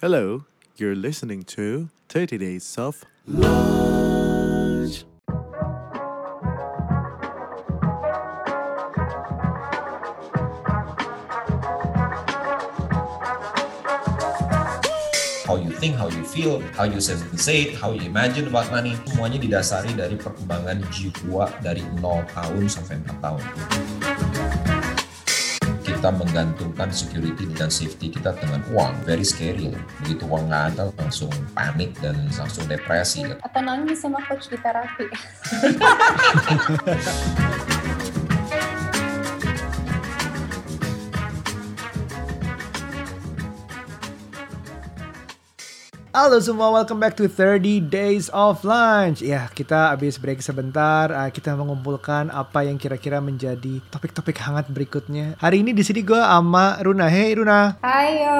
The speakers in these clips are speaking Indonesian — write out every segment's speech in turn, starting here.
Hello, you're listening to 30 Days of Lunch. how you think, how you feel, how you sensate, how you imagine about money. Semuanya didasari dari perkembangan jiwa dari 0 tahun sampai 4 tahun. Kita menggantungkan security dan safety kita dengan uang. Very scary. Begitu uang nggak ada, langsung panik dan langsung depresi. Atau nangis sama coach di terapi. Halo semua, welcome back to 30 Days of Lunch. Ya, kita habis break sebentar. uh, Kita mengumpulkan apa yang kira-kira menjadi topik-topik hangat berikutnya. Hari ini di sini gue sama Runa. Hey Runa, Ayo.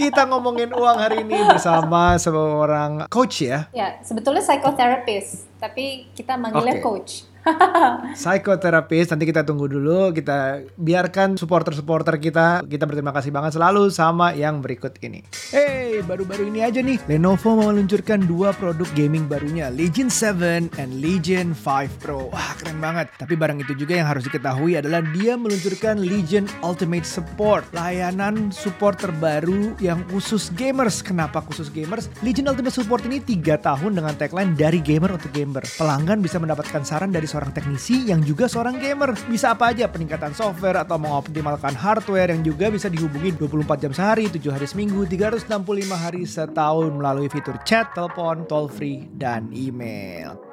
kita ngomongin uang hari ini bersama seorang coach ya. Ya, sebetulnya psikoterapis, tapi kita manggilnya Oke. coach. Psikoterapis, nanti kita tunggu dulu. Kita biarkan supporter-supporter kita. Kita berterima kasih banget selalu sama yang berikut ini. Hey, baru-baru ini aja nih. Lenovo mau meluncurkan dua produk gaming barunya. Legion 7 and Legion 5 Pro. Wah, keren banget. Tapi barang itu juga yang harus diketahui adalah dia meluncurkan Legion Ultimate Support. Layanan support terbaru yang khusus gamers. Kenapa khusus gamers? Legion Ultimate Support ini 3 tahun dengan tagline dari gamer untuk gamer. Pelanggan bisa mendapatkan saran dari seorang teknisi yang juga seorang gamer. Bisa apa aja, peningkatan software atau mengoptimalkan hardware yang juga bisa dihubungi 24 jam sehari, 7 hari seminggu, 365 hari setahun melalui fitur chat, telepon, toll free, dan email.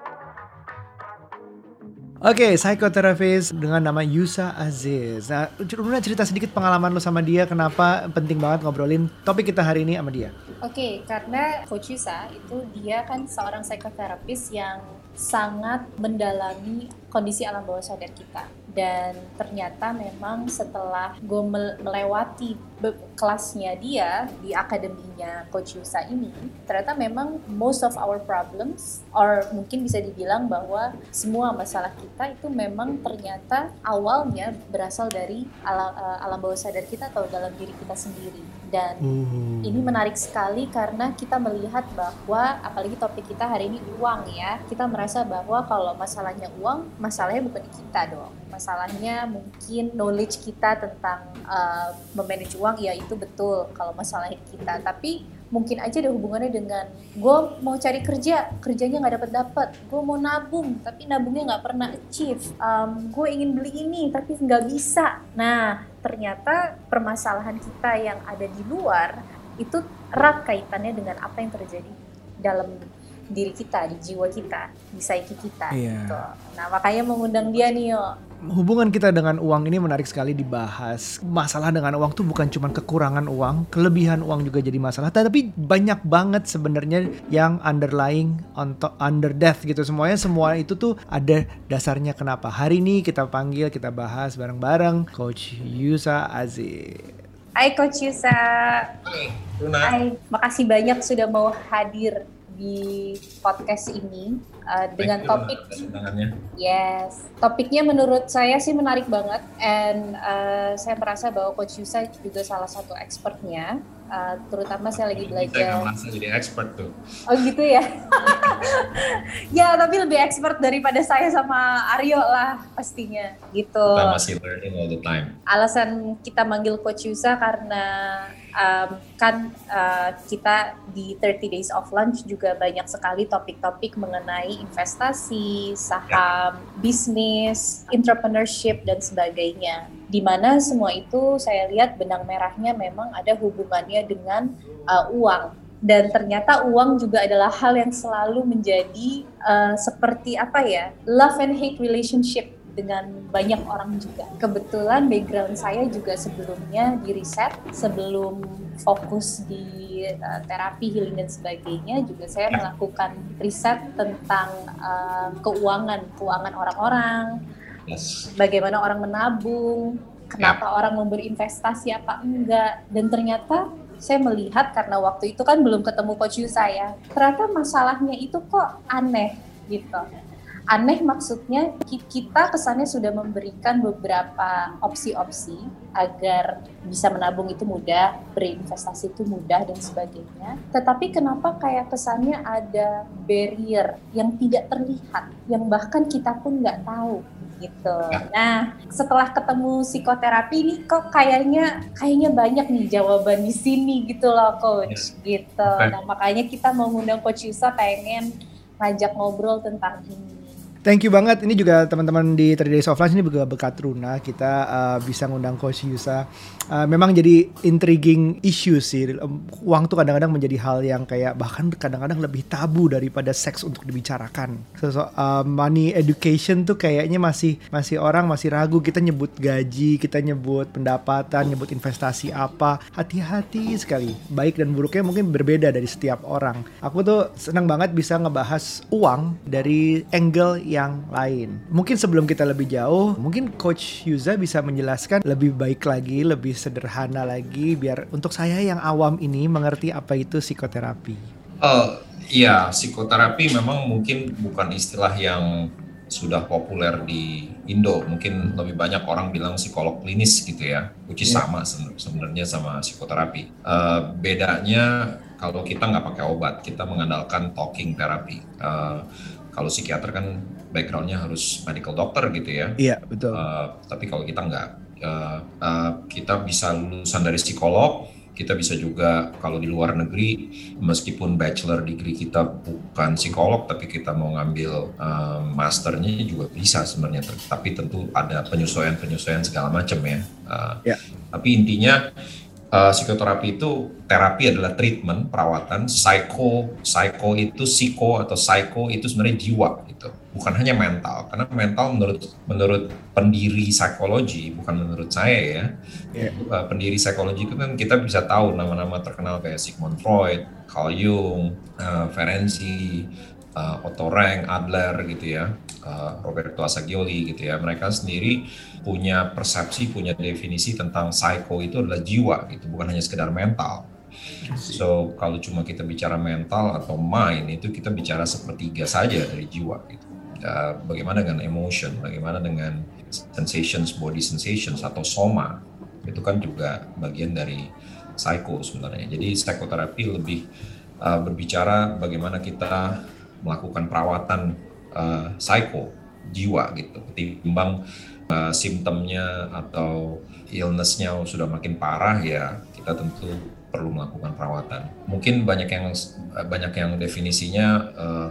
Oke, psikoterapis dengan nama Yusa Aziz. Nah, Runa cerita sedikit pengalaman lo sama dia, kenapa penting banget ngobrolin topik kita hari ini sama dia. Oke, karena Coach Yusa itu dia kan seorang psikoterapis yang sangat mendalami kondisi alam bawah sadar kita. Dan ternyata memang setelah gue mel- melewati kelasnya dia di akademinya Coach Yusa ini, ternyata memang most of our problems, or mungkin bisa dibilang bahwa semua masalah kita itu memang ternyata awalnya berasal dari ala- eh, alam bawah sadar kita atau dalam diri kita sendiri. Dan ini menarik sekali karena kita melihat bahwa apalagi topik kita hari ini uang ya. Kita merasa bahwa kalau masalahnya uang, masalahnya bukan di kita dong. Masalahnya mungkin knowledge kita tentang uh, memanage uang ya itu betul kalau masalahnya kita. Tapi mungkin aja ada hubungannya dengan gue mau cari kerja, kerjanya nggak dapat dapat. Gue mau nabung, tapi nabungnya nggak pernah achieve. Um, gue ingin beli ini tapi nggak bisa. Nah ternyata permasalahan kita yang ada di luar itu erat kaitannya dengan apa yang terjadi dalam diri kita, di jiwa kita, di psyche kita. Iya. Gitu. Nah makanya mengundang dia nih yo. Hubungan kita dengan uang ini menarik sekali dibahas. Masalah dengan uang tuh bukan cuma kekurangan uang, kelebihan uang juga jadi masalah. Tapi banyak banget sebenarnya yang underlying on to- under death gitu. Semuanya semua itu tuh ada dasarnya kenapa. Hari ini kita panggil, kita bahas bareng-bareng Coach Yusa Aziz. Hai Coach Yusa. Luna, Hai, makasih banyak sudah mau hadir di podcast ini uh, dengan topik. Yes, topiknya menurut saya sih menarik banget, and uh, saya merasa bahwa Coach Yusa juga salah satu expertnya, uh, terutama saya lagi Saya belajar. merasa jadi expert tuh. Oh gitu ya? ya tapi lebih expert daripada saya sama Aryo lah pastinya, gitu. Kita masih learning all the time. Alasan kita manggil Coach Yusa karena um, kan uh, kita di 30 Days of Lunch juga banyak sekali topik-topik mengenai investasi, saham, bisnis, entrepreneurship dan sebagainya. Di mana semua itu saya lihat benang merahnya memang ada hubungannya dengan uh, uang. Dan ternyata uang juga adalah hal yang selalu menjadi uh, seperti apa ya, love and hate relationship dengan banyak orang juga. Kebetulan background saya juga sebelumnya di riset, sebelum fokus di uh, terapi healing dan sebagainya, juga saya melakukan riset tentang uh, keuangan, keuangan orang-orang, Yes. bagaimana orang menabung, kenapa orang mau berinvestasi apa enggak, dan ternyata saya melihat karena waktu itu kan belum ketemu coach saya, ternyata masalahnya itu kok aneh gitu. Aneh maksudnya kita kesannya sudah memberikan beberapa opsi-opsi agar bisa menabung itu mudah, berinvestasi itu mudah dan sebagainya. Tetapi kenapa kayak kesannya ada barrier yang tidak terlihat, yang bahkan kita pun nggak tahu gitu. Nah, setelah ketemu psikoterapi ini kok kayaknya kayaknya banyak nih jawaban di sini gitu loh coach gitu. Nah, makanya kita mau ngundang coach Yusa pengen ngajak ngobrol tentang ini. Thank you banget. Ini juga teman-teman di 3 Days Offline ini juga bekat Runa kita uh, bisa ngundang Coach Yusa. Uh, memang jadi intriguing issue sih. Uang tuh kadang-kadang menjadi hal yang kayak bahkan kadang-kadang lebih tabu daripada seks untuk dibicarakan. So, so uh, money education tuh kayaknya masih masih orang masih ragu kita nyebut gaji, kita nyebut pendapatan, nyebut investasi apa. Hati-hati sekali. Baik dan buruknya mungkin berbeda dari setiap orang. Aku tuh senang banget bisa ngebahas uang dari angle yang lain. Mungkin sebelum kita lebih jauh, mungkin Coach Yuza bisa menjelaskan lebih baik lagi, lebih sederhana lagi, biar untuk saya yang awam ini mengerti apa itu psikoterapi. Uh, iya, psikoterapi memang mungkin bukan istilah yang sudah populer di Indo. Mungkin lebih banyak orang bilang psikolog klinis gitu ya, which is yeah. sama sebenarnya sama psikoterapi. Uh, bedanya kalau kita nggak pakai obat, kita mengandalkan talking therapy. Uh, kalau psikiater kan backgroundnya harus medical doctor gitu ya. Iya betul. Uh, tapi kalau kita nggak, uh, uh, kita bisa lulusan dari psikolog, kita bisa juga kalau di luar negeri meskipun bachelor degree kita bukan psikolog tapi kita mau ngambil uh, masternya juga bisa sebenarnya tapi tentu ada penyesuaian penyesuaian segala macam ya. Uh, yeah. Tapi intinya uh, psikoterapi itu terapi adalah treatment perawatan psycho psycho itu psiko atau psycho itu sebenarnya jiwa gitu bukan hanya mental karena mental menurut menurut pendiri psikologi bukan menurut saya ya yeah. uh, pendiri psikologi itu kan kita bisa tahu nama-nama terkenal kayak Sigmund Freud, Carl Jung, uh, Ferenczi, uh, Otto Rank, Adler gitu ya, uh, Roberto Assagioli gitu ya. Mereka sendiri punya persepsi, punya definisi tentang psycho itu adalah jiwa gitu, bukan hanya sekedar mental. So kalau cuma kita bicara mental atau mind itu kita bicara sepertiga saja dari jiwa gitu. Uh, bagaimana dengan emotion, bagaimana dengan sensations, body sensations atau soma itu kan juga bagian dari psycho sebenarnya. Jadi psikoterapi lebih uh, berbicara bagaimana kita melakukan perawatan uh, psycho jiwa gitu, ketimbang uh, simptomnya atau illnessnya sudah makin parah ya kita tentu perlu melakukan perawatan. Mungkin banyak yang banyak yang definisinya uh,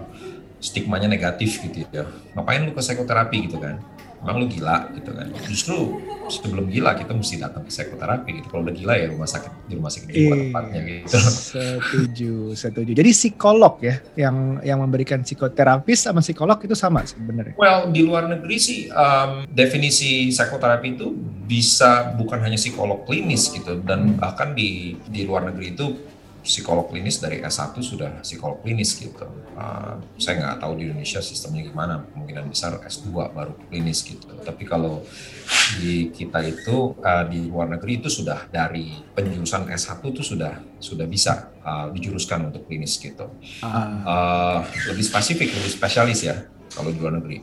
stigmanya negatif gitu ya. Ngapain lu ke psikoterapi gitu kan? Emang lu gila gitu kan? Justru sebelum gila kita mesti datang ke psikoterapi gitu. Kalau udah gila ya rumah sakit di rumah sakit jiwa tempatnya gitu. Setuju, setuju. Jadi psikolog ya yang yang memberikan psikoterapis sama psikolog itu sama sebenarnya. Well di luar negeri sih um, definisi psikoterapi itu bisa bukan hanya psikolog klinis gitu dan bahkan di di luar negeri itu psikolog klinis dari S1 sudah psikolog klinis gitu. Uh, saya nggak tahu di Indonesia sistemnya gimana, kemungkinan besar S2 baru klinis gitu. Tapi kalau di kita itu uh, di luar negeri itu sudah dari penjurusan S1 itu sudah sudah bisa uh, dijuruskan untuk klinis gitu. Uh, lebih spesifik, lebih spesialis ya kalau di luar negeri.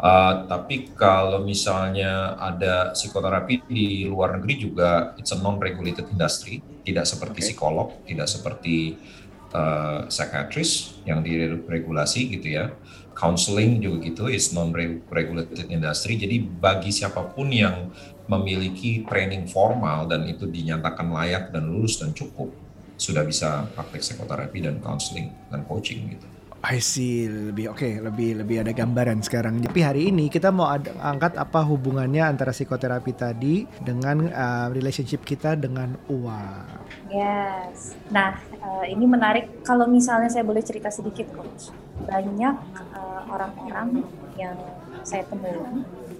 Uh, tapi kalau misalnya ada psikoterapi di luar negeri juga it's a non-regulated industry, tidak seperti okay. psikolog, tidak seperti uh, psychiatrist yang diregulasi gitu ya. Counseling juga gitu is non-regulated industry. Jadi bagi siapa pun yang memiliki training formal dan itu dinyatakan layak dan lulus dan cukup, sudah bisa praktek psikoterapi dan counseling dan coaching gitu. I see lebih oke okay, lebih lebih ada gambaran sekarang. Tapi hari ini kita mau ada, angkat apa hubungannya antara psikoterapi tadi dengan uh, relationship kita dengan uang. Yes. Nah uh, ini menarik kalau misalnya saya boleh cerita sedikit coach. Banyak uh, orang-orang uh, yang saya temui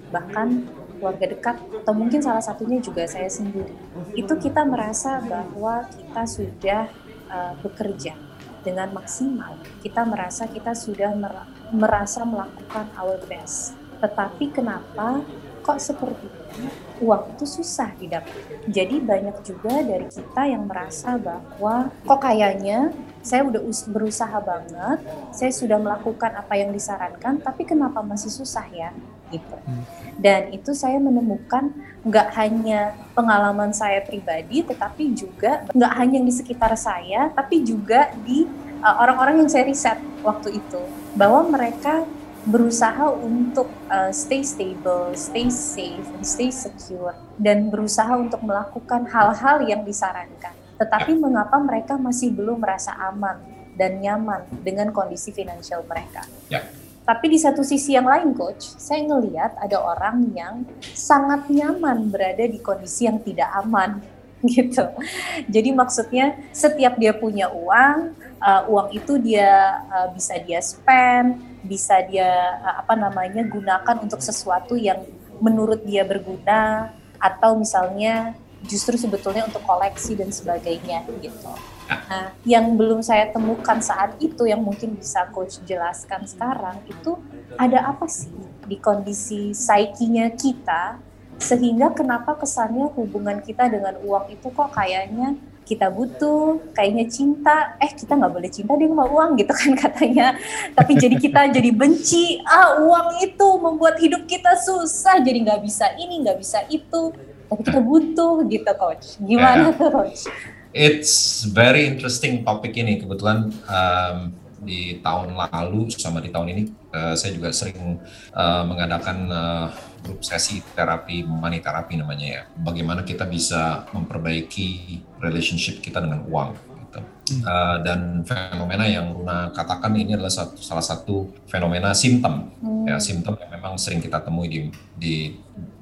bahkan keluarga dekat atau mungkin salah satunya juga saya sendiri. Itu kita merasa bahwa kita sudah uh, bekerja dengan maksimal, kita merasa kita sudah merasa melakukan our best. Tetapi kenapa kok sepertinya uang itu susah didapat. Jadi banyak juga dari kita yang merasa bahwa kok kayaknya saya udah berusaha banget, saya sudah melakukan apa yang disarankan, tapi kenapa masih susah ya? Gitu. Hmm. Dan itu saya menemukan nggak hanya pengalaman saya pribadi, tetapi juga nggak hanya di sekitar saya, tapi juga di uh, orang-orang uh, yang saya riset waktu itu, bahwa mereka berusaha untuk uh, stay stable, stay safe, and stay secure, dan berusaha untuk melakukan hal-hal yang disarankan. Tetapi mengapa mereka masih belum merasa aman dan nyaman dengan kondisi finansial mereka? Ya. Tapi di satu sisi yang lain, coach, saya ngelihat ada orang yang sangat nyaman berada di kondisi yang tidak aman, gitu. Jadi maksudnya setiap dia punya uang, uh, uang itu dia uh, bisa dia spend bisa dia eh, apa namanya gunakan untuk sesuatu yang menurut dia berguna atau misalnya justru sebetulnya untuk koleksi dan sebagainya gitu. Nah, yang belum saya temukan saat itu yang mungkin bisa coach jelaskan sekarang itu ada apa sih di kondisi psikinya kita sehingga kenapa kesannya hubungan kita dengan uang itu kok kayaknya kita butuh, kayaknya cinta, eh kita nggak boleh cinta dia mau uang gitu kan katanya. Tapi jadi kita jadi benci, ah uang itu membuat hidup kita susah, jadi nggak bisa ini, nggak bisa itu. Tapi kita butuh gitu coach. Gimana yeah. tuh coach? It's very interesting topik ini. Kebetulan um, di tahun lalu sama di tahun ini uh, saya juga sering uh, mengadakan uh, grup sesi terapi money terapi namanya ya. Bagaimana kita bisa memperbaiki relationship kita dengan uang gitu. Uh, dan fenomena yang Runa katakan ini adalah satu, salah satu fenomena simptom hmm. ya simptom yang memang sering kita temui di di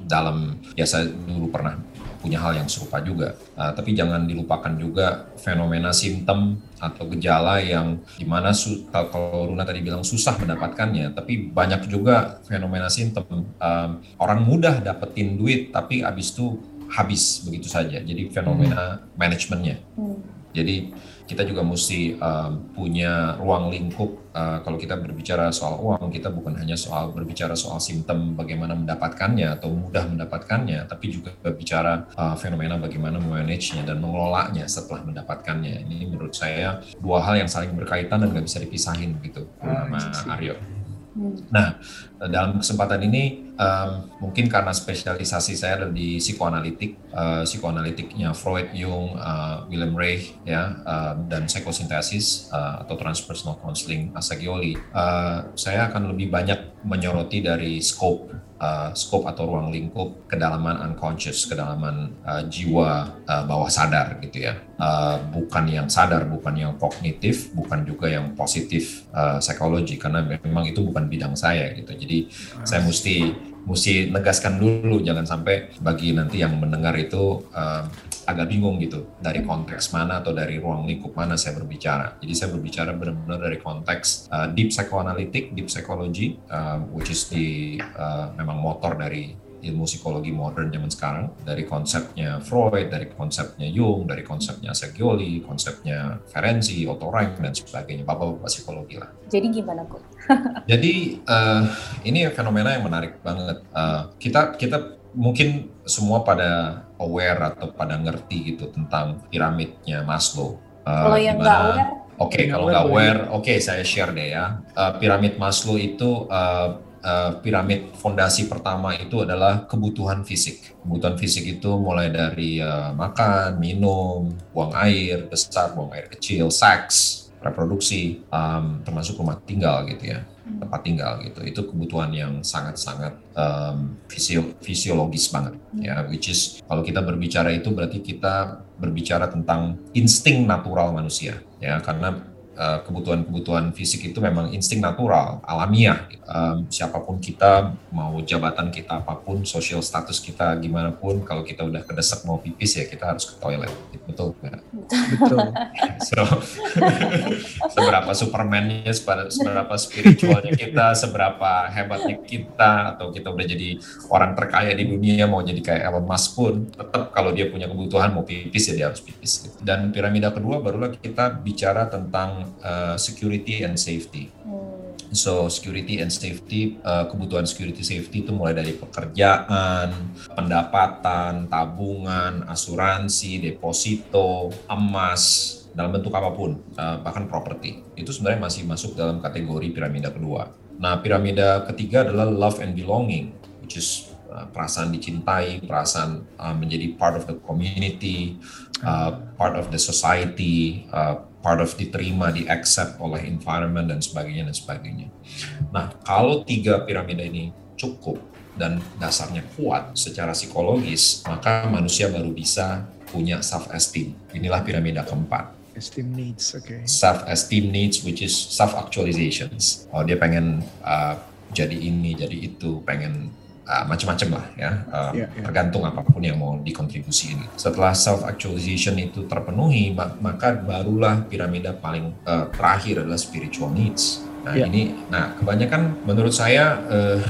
dalam ya saya dulu pernah punya hal yang serupa juga. Uh, tapi jangan dilupakan juga fenomena simptom atau gejala yang di mana kalau Runa tadi bilang susah mendapatkannya, tapi banyak juga fenomena simptom um, orang mudah dapetin duit tapi abis itu habis begitu saja. Jadi fenomena hmm. manajemennya. Hmm. Jadi kita juga mesti um, punya ruang lingkup uh, kalau kita berbicara soal uang kita bukan hanya soal berbicara soal simptom bagaimana mendapatkannya atau mudah mendapatkannya tapi juga berbicara uh, fenomena bagaimana memanagenya dan mengelolanya setelah mendapatkannya ini menurut saya dua hal yang saling berkaitan dan nggak bisa dipisahin gitu sama Aryo. Hmm. Nah, dalam kesempatan ini um, mungkin karena spesialisasi saya ada di psikoanalitik, uh, psikoanalitiknya Freud, Jung, uh, William Reich, ya, uh, dan psikosintesis uh, atau transpersonal counseling Asagioli, uh, saya akan lebih banyak menyoroti dari scope uh, scope atau ruang lingkup kedalaman unconscious, kedalaman uh, jiwa uh, bawah sadar gitu ya. Uh, bukan yang sadar, bukan yang kognitif, bukan juga yang positif uh, psikologi karena memang itu bukan bidang saya gitu. Jadi saya mesti mesti negaskan dulu jangan sampai bagi nanti yang mendengar itu uh, agak bingung gitu dari konteks mana atau dari ruang lingkup mana saya berbicara. Jadi saya berbicara benar-benar dari konteks uh, deep psychoanalytic, deep psychology, uh, which is di uh, memang motor dari ilmu psikologi modern zaman sekarang dari konsepnya Freud, dari konsepnya Jung, dari konsepnya Segioli, konsepnya Ferenczi, Otto Rank dan sebagainya, bapak-bapak psikologi lah. Jadi gimana kok? Jadi uh, ini fenomena yang menarik banget. Uh, kita kita mungkin semua pada aware atau pada ngerti gitu tentang piramidnya Maslow. Uh, kalau yang nggak aware? Oke, okay, kalau nggak aware, oke okay, saya share deh ya. Uh, piramid Maslow itu uh, uh, piramid fondasi pertama itu adalah kebutuhan fisik. Kebutuhan fisik itu mulai dari uh, makan, minum, buang air besar, buang air kecil, seks, reproduksi, um, termasuk rumah tinggal gitu ya, tempat tinggal gitu. Itu kebutuhan yang sangat-sangat um, fisio fisiologis banget ya. Which is kalau kita berbicara itu berarti kita berbicara tentang insting natural manusia ya, karena Eh, kebutuhan-kebutuhan fisik itu memang insting natural, alamiah. Um, siapa pun kita, mau jabatan kita apa pun, social status kita gimana pun, kalau kita udah kedesak mau pipis ya kita harus ke toilet. Betul nggak? Betul. so, seberapa supermannya, seberapa spiritualnya kita, seberapa hebatnya kita, atau kita udah jadi orang terkaya di dunia, mau jadi kayak Elon Musk pun, tetap kalau dia punya kebutuhan mau pipis ya dia harus pipis. Dan piramida kedua barulah kita bicara tentang uh, security and safety. Hmm. So security and safety, uh, kebutuhan security safety itu mulai dari pekerjaan, pendapatan, tabungan, asuransi, deposito, emas, dalam bentuk apa pun, uh, bahkan properti. Itu sebenarnya masih masuk dalam kategori piramida kedua. Nah, piramida ketiga adalah love and belonging, which is uh, perasaan dicintai, perasaan uh, menjadi part of the community, uh, part of the society, uh, part of diterima, di accept oleh environment dan sebagainya dan sebagainya. Nah, kalau tiga piramida ini cukup dan dasarnya kuat secara psikologis, maka manusia baru bisa punya self esteem. Inilah piramida keempat. Esteem needs, oke. Okay. Self esteem needs which is self actualizations. Oh, dia pengen uh, jadi ini, jadi itu, pengen uh, macam-macam lah ya, uh, yeah, yeah. tergantung apa pun yang mau dikontribusiin. Setelah self actualization itu terpenuhi, maka barulah piramida paling uh, terakhir adalah spiritual needs. Nah yeah. ini, nah kebanyakan menurut saya uh,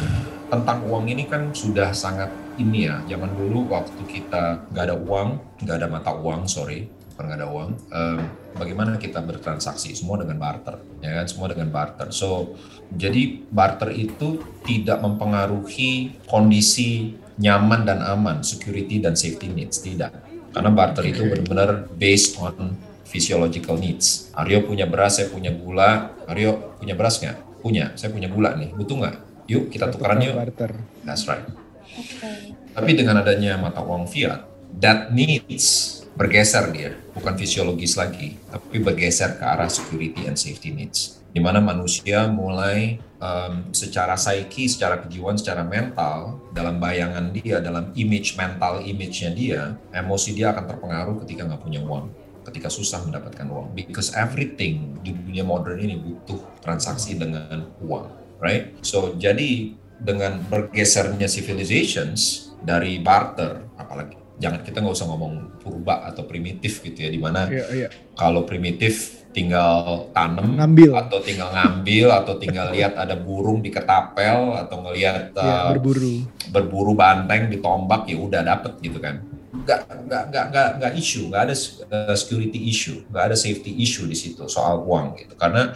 tentang uang ini kan sudah sangat ini ya. Zaman dulu waktu kita nggak ada uang, nggak ada mata uang, sorry, bukan nggak ada uang. Um, bagaimana kita bertransaksi? Semua dengan barter, ya kan? Semua dengan barter. So jadi barter itu tidak mempengaruhi kondisi nyaman dan aman, security dan safety needs, tidak. Karena barter okay. itu benar-benar based on physiological needs. Aryo punya beras, saya punya gula. Aryo punya beras nggak? Punya, saya punya gula nih. Butuh nggak? Yuk kita tukaran yuk. Barter. That's right. Okay. Tapi dengan adanya mata uang fiat, that needs bergeser dia, bukan fisiologis lagi, tapi bergeser ke arah security and safety needs di mana manusia mulai um, secara psyche, secara kejiwaan, secara mental, dalam bayangan dia, dalam image mental image-nya dia, emosi dia akan terpengaruh ketika nggak punya uang, ketika susah mendapatkan uang. Because everything di dunia modern ini butuh transaksi dengan uang, right? So jadi dengan bergesernya civilizations dari barter, apalagi jangan kita nggak usah ngomong purba atau primitif gitu ya, di mana yeah, yeah. kalau primitif tinggal tanam ngambil. atau tinggal ngambil atau tinggal lihat ada burung di ketapel atau ngelihat ya, uh, berburu. berburu banteng di tombak ya udah dapet gitu kan. Nggak nggak nggak nggak nggak isu nggak ada uh, security issue nggak ada safety issue di situ soal uang gitu. Karena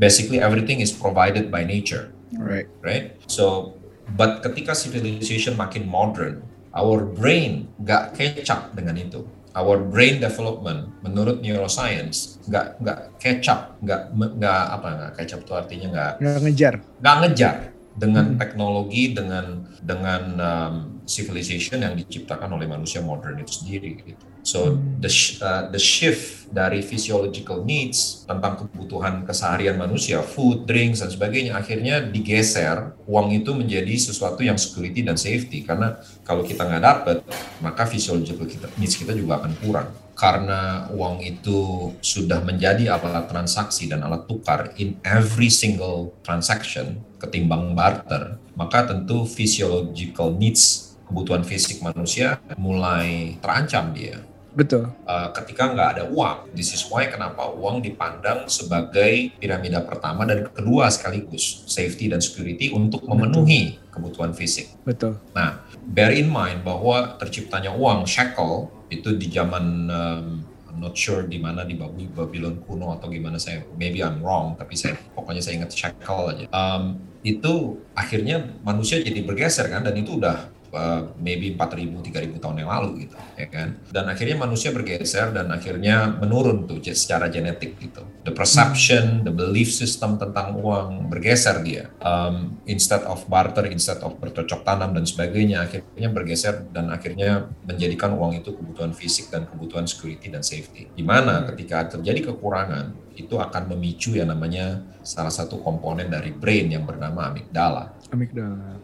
basically everything is provided by nature. Right. Right? So but ketika civilization makin modern our brain nggak kecap dengan itu our brain development menurut neuroscience nggak nggak catch up nggak nggak apa nggak catch up itu artinya nggak nggak ngejar nggak ngejar dengan hmm. teknologi dengan dengan um, civilization yang diciptakan oleh manusia modern itu sendiri gitu. So hmm. the uh, the shift dari physiological needs tentang kebutuhan keseharian manusia, food, drinks dan sebagainya akhirnya digeser uang itu menjadi sesuatu yang security dan safety karena kalau kita nggak dapet maka physiological kita, needs kita juga akan kurang karena uang itu sudah menjadi alat transaksi dan alat tukar in every single transaction ketimbang barter maka tentu physiological needs kebutuhan fisik manusia mulai terancam dia Betul. Uh, ketika nggak ada uang, this is why kenapa uang dipandang sebagai piramida pertama dan kedua sekaligus safety dan security untuk memenuhi Betul. kebutuhan fisik. Betul. Nah, bear in mind bahwa terciptanya uang shekel itu di zaman um, I'm not sure di mana di Babylon kuno atau gimana saya maybe I'm wrong tapi saya pokoknya saya ingat shekel aja. Um, itu akhirnya manusia jadi bergeser kan dan itu udah uh, maybe 4000 3000 tahun yang lalu gitu ya kan? Dan akhirnya manusia bergeser dan akhirnya menurun tuh secara genetik gitu. The perception the belief system tentang uang bergeser dia. Um, instead of barter instead of bercocok tanam dan sebagainya akhirnya bergeser dan akhirnya menjadikan uang itu kebutuhan fisik dan kebutuhan security dan safety. Di mana ketika terjadi kekurangan itu akan memicu yang namanya salah satu komponen dari brain yang bernama amigdala. Amigdala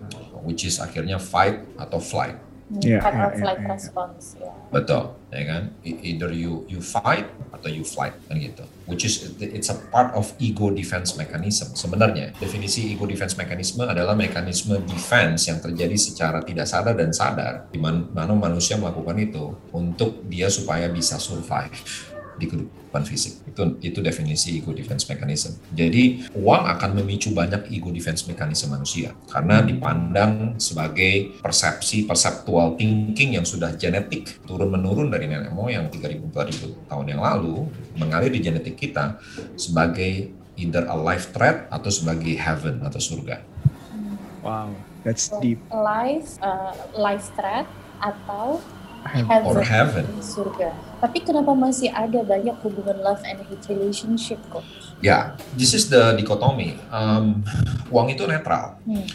which is akhirnya fight atau flight. Yeah, fight or flight yeah, response. Yeah. Betul, ya kan? Either you you fight atau you flight kan gitu. Which is it's a part of ego defense mechanism. Sebenarnya definisi ego defense mechanism adalah mekanisme defense yang terjadi secara tidak sadar dan sadar di mana manusia melakukan itu untuk dia supaya bisa survive di kehidupan fisik. Itu itu definisi ego defense mechanism. Jadi uang akan memicu banyak ego defense mechanism manusia karena dipandang sebagai persepsi perceptual thinking yang sudah genetik turun menurun dari nenek moyang 3000 4000 tahun yang lalu mengalir di genetik kita sebagai either a life threat atau sebagai heaven atau surga. Wow, that's deep. Life, uh, life threat atau Heaven. Or heaven. surga. Tapi kenapa masih ada banyak hubungan love and hate relationship kok? Ya, this is the dichotomy. Um, uang itu netral. Hmm.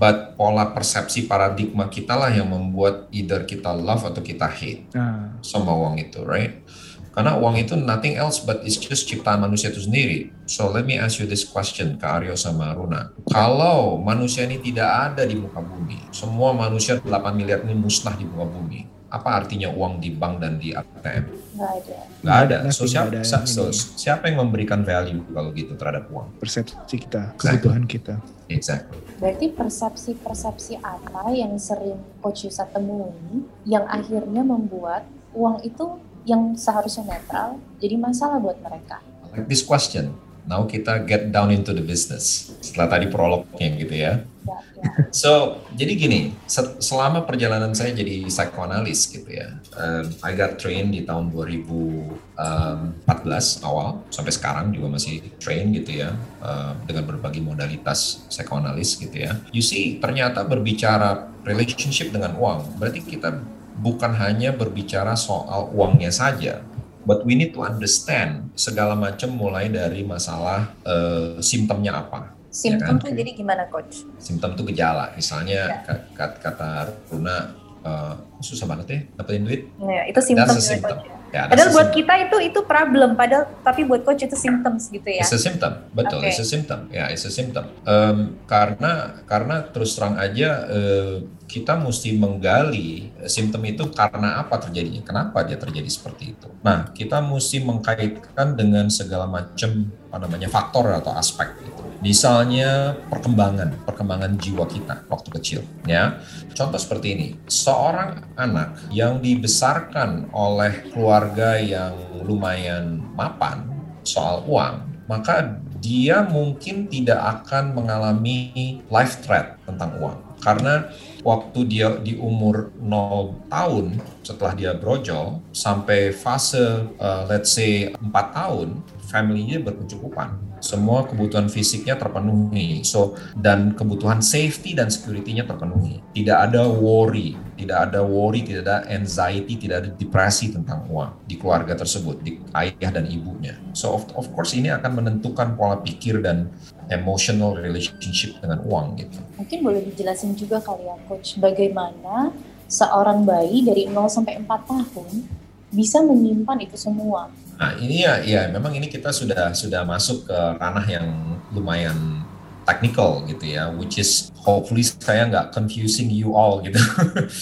But pola persepsi paradigma kita lah yang membuat either kita love atau kita hate Nah, sama uang itu, right? Karena uang itu nothing else but it's just ciptaan manusia itu sendiri. So let me ask you this question ke Aryo sama Runa. Kalau manusia ini tidak ada di muka bumi, semua manusia 8 miliar ini musnah di muka bumi. Apa artinya uang di bank dan di ATM? Nggak ada. Nggak ada. So siapa, ada so siapa yang memberikan value kalau gitu terhadap uang? persepsi kita, kebutuhan kita. Exactly. Berarti persepsi-persepsi apa yang sering Coach Yusa temui yang akhirnya membuat uang itu yang seharusnya netral jadi masalah buat mereka. Like this question. Now kita get down into the business. Setelah tadi prolognya gitu ya. Ya, ya. So, jadi gini, se- selama perjalanan saya jadi psikoanalis gitu ya, um, I got trained di tahun 2014 awal, sampai sekarang juga masih train gitu ya, uh, dengan berbagai modalitas psikoanalis gitu ya. You see, ternyata berbicara relationship dengan uang, berarti kita bukan hanya berbicara soal uangnya saja, but we need to understand segala macam mulai dari masalah uh, simptomnya apa, Simptom kan? tuh jadi gimana Coach? simptom itu gejala. Misalnya Ya. ka- ka- kata Runa eh, susah banget ya dapetin duit. Ya, itu simptom That's a juga, symptom. Coach. ya. Ya, Padahal buat kita itu itu problem, padahal tapi buat Coach itu symptoms gitu ya. It's a symptom, betul. Oke. It's a symptom, ya, it's a symptom. Em, karena karena terus terang aja eh, kita mesti menggali simptom itu karena apa terjadinya, kenapa dia terjadi seperti itu. Nah, kita mesti mengkaitkan dengan segala macam apa namanya faktor atau aspek itu. Misalnya perkembangan, perkembangan jiwa kita waktu kecil, ya. Contoh seperti ini, seorang anak yang dibesarkan oleh keluarga yang lumayan mapan soal uang, maka dia mungkin tidak akan mengalami life threat tentang uang. Karena waktu dia di umur 0 tahun setelah dia brojol sampai fase uh, let's say 4 tahun, family-nya berkecukupan. Semua kebutuhan fisiknya terpenuhi. So dan kebutuhan safety dan security-nya terpenuhi. Tidak ada worry, tidak ada worry, tidak ada anxiety, tidak ada depresi tentang uang di keluarga tersebut, di ayah dan ibunya. So of, of course ini akan menentukan pola pikir dan emotional relationship dengan uang gitu. Mungkin boleh dijelasin juga kali ya Coach, bagaimana seorang bayi dari 0 sampai 4 tahun bisa menyimpan itu semua. Nah ini ya, ya memang ini kita sudah sudah masuk ke ranah yang lumayan technical gitu ya, which is hopefully saya nggak confusing you all gitu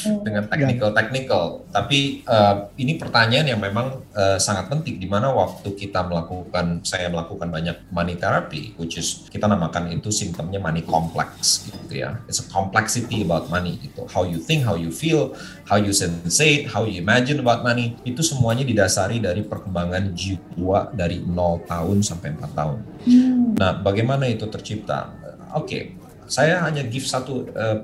Hmm. dengan technical technical. Tapi eh, ini pertanyaan yang memang eh, sangat penting di mana waktu kita melakukan, saya melakukan banyak money therapy, which is kita namakan itu simptomnya money complex gitu ya. It's a complexity about money gitu. How you think, how you feel, how you sensate, how you imagine about money, itu semuanya didasari dari perkembangan jiwa dari 0 tahun sampai 4 tahun. Hmm. Nah, bagaimana itu tercipta? Oke, saya hanya give satu eh,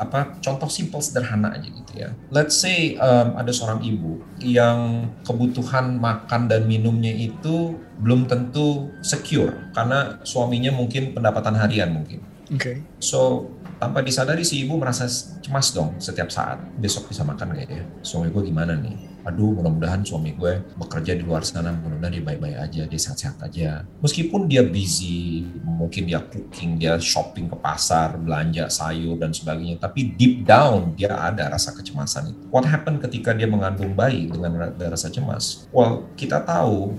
apa contoh simple sederhana aja gitu ya. Let's say um, ada seorang ibu yang kebutuhan makan dan minumnya itu belum tentu secure karena suaminya mungkin pendapatan harian mungkin. Oke. So tanpa disadari si ibu merasa cemas dong setiap saat. Besok bisa makan gak ya? Suami gue gimana nih? Aduh mudah-mudahan suami gue bekerja di luar sana, mudah-mudahan dia baik-baik aja, dia sehat-sehat aja. Meskipun dia busy, mungkin dia cooking, dia shopping ke pasar, belanja sayur dan sebagainya. Tapi deep down dia ada rasa kecemasan itu. What happened ketika dia mengandung bayi dengan rasa cemas? Well, kita tahu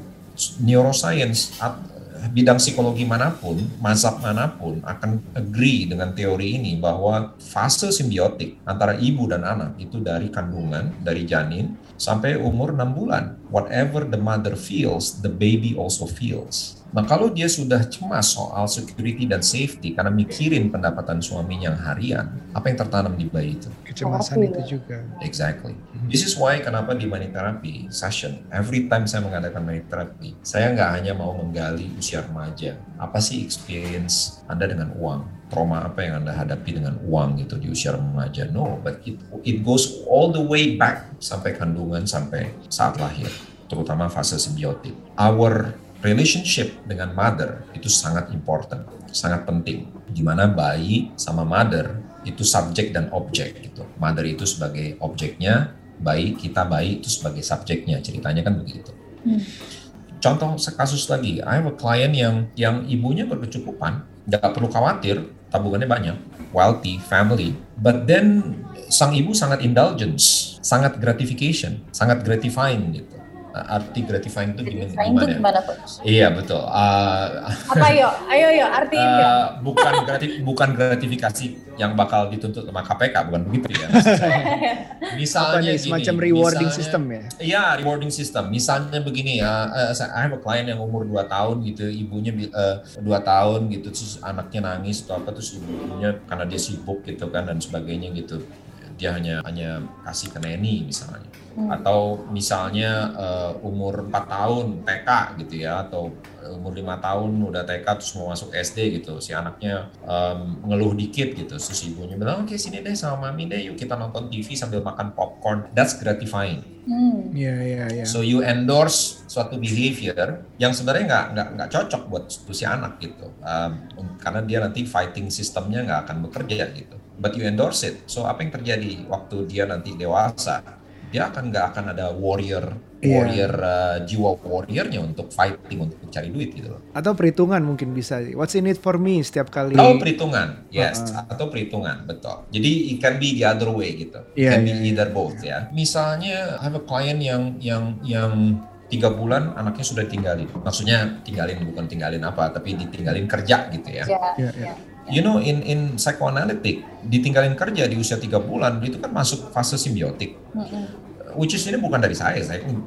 neuroscience bidang psikologi mana pun, mazhab mana pun akan agree dengan teori ini bahwa fase simbiotik antara ibu dan anak itu dari kandungan, dari janin sampai umur 6 bulan. Whatever the mother feels, the baby also feels. Nah kalau dia sudah cemas soal security dan safety karena mikirin pendapatan suaminya yang harian, apa yang tertanam di bayi itu? Kecemasan itu juga. Exactly. This is why kenapa di money therapy session, every time saya mengadakan money therapy, saya nggak hanya mau menggali usia remaja. Apa sih experience Anda dengan uang? Trauma apa yang Anda hadapi dengan uang gitu di usia remaja? No, but it, it goes all the way back sampai kandungan, sampai saat lahir. Terutama fase simbiotik. Our relationship dengan mother itu sangat important, sangat penting. Di mana bayi sama mother itu subjek dan objek gitu. Mother itu sebagai objeknya, bayi kita bayi itu sebagai subjeknya. Ceritanya kan begitu. Hmm. Contoh kasus lagi, I have a client yang yang ibunya berkecukupan, nggak perlu khawatir, tabungannya banyak, wealthy family, but then sang ibu sangat indulgence, sangat gratification, sangat gratifying gitu arti gratifying itu gimana? Gratifying itu gimana coach? Iya betul. Uh, Apa yo? Ayo yo artiin uh, yo. Bukan gratif bukan gratifikasi yang bakal dituntut sama KPK bukan begitu ya. misalnya nih, semacam gini, rewarding misalnya, system ya. Iya rewarding system. Misalnya begini ya, uh, I have a client yang umur 2 tahun gitu, ibunya uh, 2 tahun gitu, terus anaknya nangis atau apa terus ibunya karena dia sibuk gitu kan dan sebagainya gitu dia hanya hanya kasih ke neni misalnya hmm. atau misalnya uh, umur 4 tahun TK gitu ya atau umur lima tahun udah TK terus mau masuk SD gitu si anaknya um, ngeluh dikit gitu terus ibunya bilang oke okay, sini deh sama mami deh yuk kita nonton TV sambil makan popcorn that's gratifying Hmm. Yeah, yeah, yeah. So you endorse suatu behavior yang sebenarnya nggak nggak nggak cocok buat si anak gitu, um, karena dia nanti fighting sistemnya nggak akan bekerja gitu but you endorse it. So apa yang terjadi waktu dia nanti dewasa? Dia akan nggak akan ada warrior yeah. warrior uh, jiwa warriornya untuk fighting untuk mencari duit gitu loh. Atau perhitungan mungkin bisa. What's in it for me setiap kali. Oh perhitungan, yes. Uh -uh. Atau perhitungan, betul. Jadi it can be the other way gitu. Yeah, it can yeah, be yeah. either both ya. Misalnya I have a client yang yang yang tiga bulan anaknya sudah tinggalin. Maksudnya tinggalin bukan tinggalin apa, tapi ditinggalin kerja gitu ya. Yeah, yeah, yeah you know in in psychoanalytic ditinggalin kerja di usia tiga bulan itu kan masuk fase simbiotik mm-hmm. which is ini bukan dari saya saya kan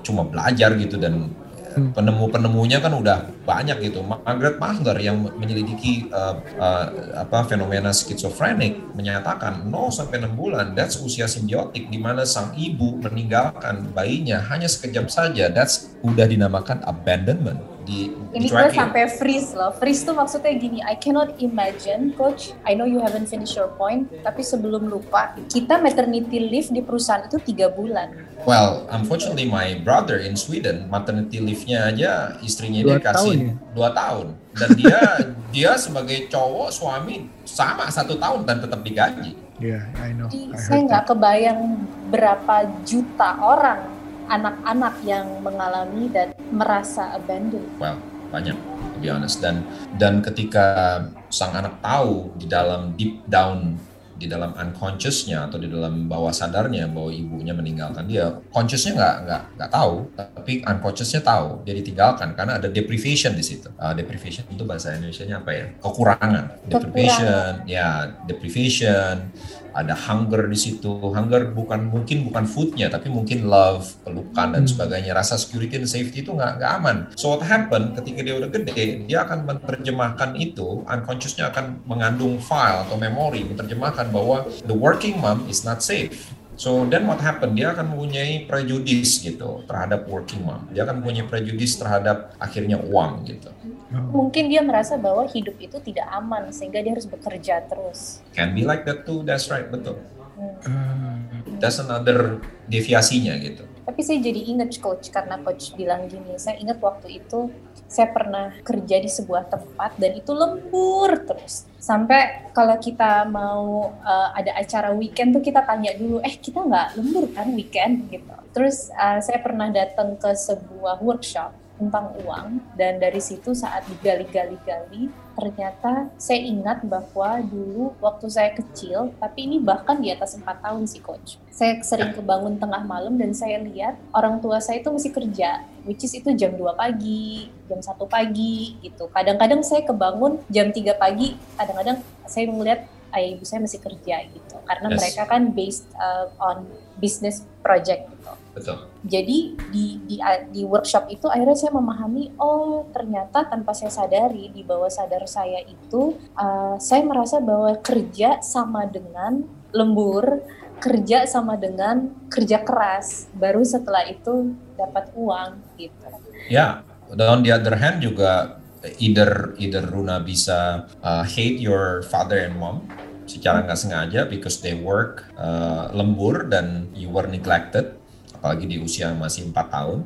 cuma belajar gitu dan mm. penemu-penemunya kan udah banyak gitu. Margaret Mahler yang menyelidiki uh, uh, apa fenomena skizofrenik menyatakan no sampai enam bulan that's usia simbiotik di mana sang ibu meninggalkan bayinya hanya sekejap saja that's udah dinamakan abandonment di ini gue sampai freeze loh. Freeze tuh maksudnya gini I cannot imagine coach I know you haven't finished your point tapi sebelum lupa kita maternity leave di perusahaan itu tiga bulan. Well unfortunately my brother in Sweden maternity leave-nya aja istrinya dia kasih ya? dua tahun. Dan dia dia sebagai cowok suami sama satu tahun dan tetap digaji. Yeah I know. I saya nggak kebayang berapa juta orang anak-anak yang mengalami dan merasa abandoned? Well, banyak to be honest dan dan ketika sang anak tahu di dalam deep down di dalam unconsciousnya atau di dalam bawah sadarnya bahwa ibunya meninggalkan dia, consciousnya nggak nggak nggak tahu, tapi unconsciousnya tahu dia ditinggalkan karena ada deprivation di situ. Uh, deprivation itu bahasa Indonesia-nya apa ya? Kekurangan. Deprivation, ya deprivation ada hunger di situ. Hunger bukan mungkin bukan foodnya, tapi mungkin love, pelukan dan hmm. sebagainya. Rasa security dan safety itu nggak nggak aman. So what happen ketika dia udah gede, dia akan menerjemahkan itu, unconsciousnya akan mengandung file atau memori, menerjemahkan bahwa the working mom is not safe. So then what happen? Dia akan mempunyai prejudis gitu terhadap working mom. Dia akan mempunyai prejudis terhadap akhirnya uang gitu. Mungkin dia merasa bahwa hidup itu tidak aman sehingga dia harus bekerja terus. Can be like that too. That's right, betul. Hmm. That's another deviasinya gitu. Tapi saya jadi ingat coach karena coach bilang gini, saya ingat waktu itu saya pernah kerja di sebuah tempat dan itu lembur terus. Sampai kalau kita mau uh, ada acara weekend tuh kita tanya dulu, eh kita nggak lembur kan weekend gitu. Terus uh, saya pernah datang ke sebuah workshop tentang uang. Dan dari situ saat digali-gali-gali ternyata saya ingat bahwa dulu waktu saya kecil tapi ini bahkan di atas empat tahun sih coach. Saya sering kebangun tengah malam dan saya lihat orang tua saya itu masih kerja which is itu jam 2 pagi jam satu pagi gitu. Kadang-kadang saya kebangun jam 3 pagi kadang-kadang saya melihat ayah ibu saya masih kerja gitu karena yes. mereka kan based uh, on business project gitu Betul. Jadi di, di di workshop itu akhirnya saya memahami oh ternyata tanpa saya sadari di bawah sadar saya itu uh, saya merasa bahwa kerja sama dengan lembur, kerja sama dengan kerja keras. Baru setelah itu dapat uang gitu. Ya, yeah. on the other hand juga either either Runa bisa uh, hate your father and mom secara nggak sengaja because they work uh, lembur dan you were neglected apalagi di usia masih empat tahun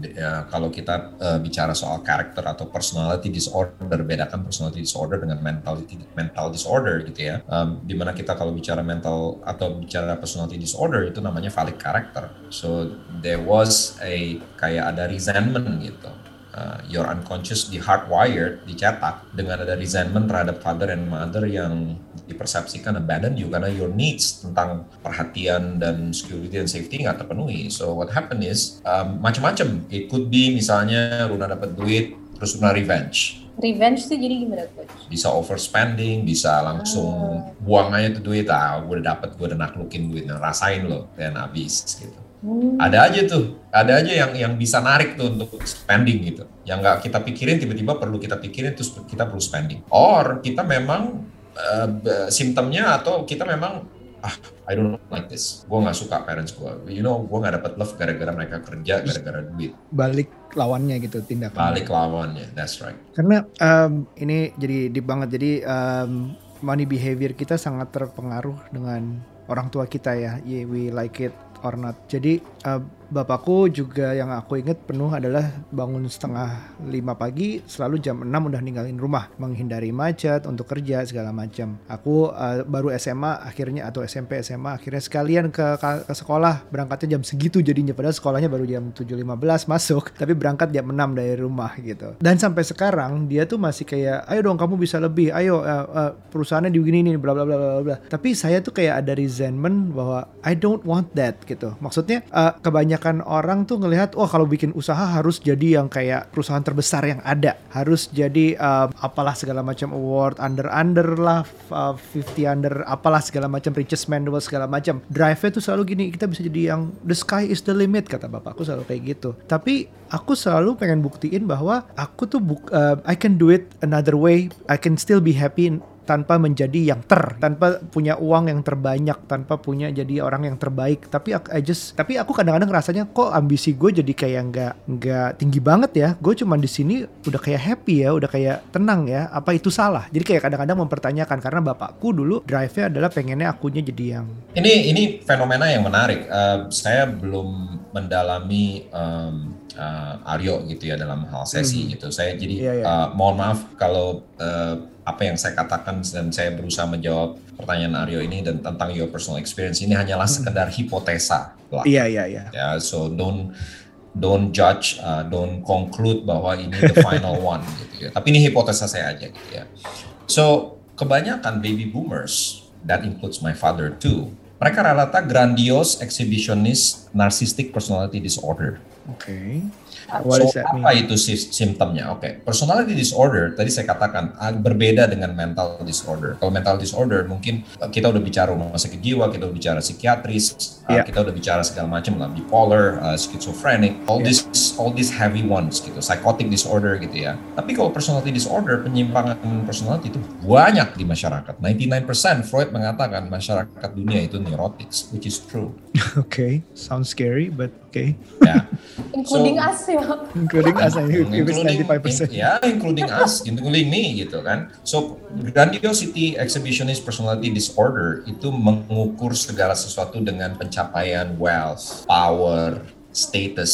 Ya, kalau kita uh, bicara soal karakter atau personality disorder, bedakan personality disorder dengan mentality mental disorder gitu ya. Um, di mana kita kalau bicara mental atau bicara personality disorder itu namanya valid character. So there was a kayak ada resentment gitu uh, your unconscious di hardwired dicetak dengan ada resentment terhadap father and mother yang dipersepsikan abandon you karena your needs tentang perhatian dan security dan safety nggak terpenuhi. So what happened is um, macam-macam. It could be misalnya Runa dapat duit terus Runa revenge. Revenge tuh jadi gimana coach? Bisa overspending, bisa langsung oh. buang aja tuh duit. Ah, gue udah dapet, gue udah naklukin duit, nah, rasain loh, dan habis gitu. Hmm. Ada aja tuh, ada aja yang yang bisa narik tuh untuk spending gitu. Yang nggak kita pikirin tiba-tiba perlu kita pikirin terus kita perlu spending. Or kita memang uh, simptomnya atau kita memang ah I don't like this. Gue nggak suka parents gue. You know, gue nggak dapat love gara-gara mereka kerja, gara-gara duit. Balik lawannya gitu tindakan. Balik lawannya, that's right. Karena um, ini jadi deep banget. Jadi um, money behavior kita sangat terpengaruh dengan orang tua kita ya. Yeah, we like it or not. Jadi uh, bapakku juga yang aku inget penuh adalah bangun setengah lima pagi selalu jam 6 udah ninggalin rumah menghindari macet untuk kerja segala macam. Aku uh, baru SMA akhirnya atau SMP SMA akhirnya sekalian ke, ke, sekolah. Berangkatnya jam segitu jadinya padahal sekolahnya baru jam 7.15 masuk tapi berangkat jam 6 dari rumah gitu. Dan sampai sekarang dia tuh masih kayak ayo dong kamu bisa lebih ayo uh, uh, perusahaannya di gini nih bla bla bla bla bla tapi saya tuh kayak ada resentment bahwa I don't want that gitu. Maksudnya uh, kebanyakan kebanyakan orang tuh ngelihat wah kalau bikin usaha harus jadi yang kayak perusahaan terbesar yang ada. Harus jadi uh, apalah segala macam award under under lah uh, 50 under apalah segala macam richest man the world segala macam. Drive nya tuh selalu gini kita bisa jadi yang the sky is the limit kata bapakku selalu kayak gitu. Tapi aku selalu pengen buktiin bahwa aku tuh buk, uh, I can do it another way I can still be happy tanpa menjadi yang ter, tanpa punya uang yang terbanyak, tanpa punya jadi orang yang terbaik. Tapi aku, I just, tapi aku kadang-kadang rasanya kok ambisi gue jadi kayak nggak nggak tinggi banget ya. Gue cuma di sini udah kayak happy ya, udah kayak tenang ya. Apa itu salah? Jadi kayak kadang-kadang mempertanyakan karena bapakku dulu drive-nya adalah pengennya akunya jadi yang. Ini ini fenomena yang menarik. Uh, saya belum mendalami um, uh, Aryo gitu ya dalam hal sesi hmm. gitu. Saya jadi yeah, yeah. Uh, mohon maaf kalau uh, apa yang saya katakan dan saya berusaha menjawab pertanyaan Aryo ini dan tentang your personal experience ini hanyalah hmm. sekedar hipotesa lah. Iya iya iya. Ya, so don't don't judge, uh, don't conclude bahwa ini the final one gitu ya. Tapi ini hipotesa saya aja gitu ya. So kebanyakan baby boomers that includes my father too. Mereka rata-rata grandiose exhibitionist narcissistic personality disorder. Oke. Okay. What so, apa itu simptomnya? Oke, okay. personality disorder tadi saya katakan ah, berbeda dengan mental disorder. Kalau mental disorder mungkin eh, kita udah bicara rumah sakit jiwa, kita udah bicara psikiatris, yeah. uh, kita udah bicara segala macam lah, bipolar, uh, schizophrenic, all yeah. this all these heavy ones gitu, psychotic disorder gitu ya. Tapi kalau personality disorder, penyimpangan personality itu banyak di masyarakat. 99% Freud mengatakan masyarakat dunia itu neurotics, which is true. okay, sounds scary, but okay. Ya. Including so, us ya. Including us, including, 95%. Ya, including us, including me gitu kan. So, grandiosity exhibitionist personality disorder itu mengukur segala sesuatu dengan pencapaian wealth, power, status,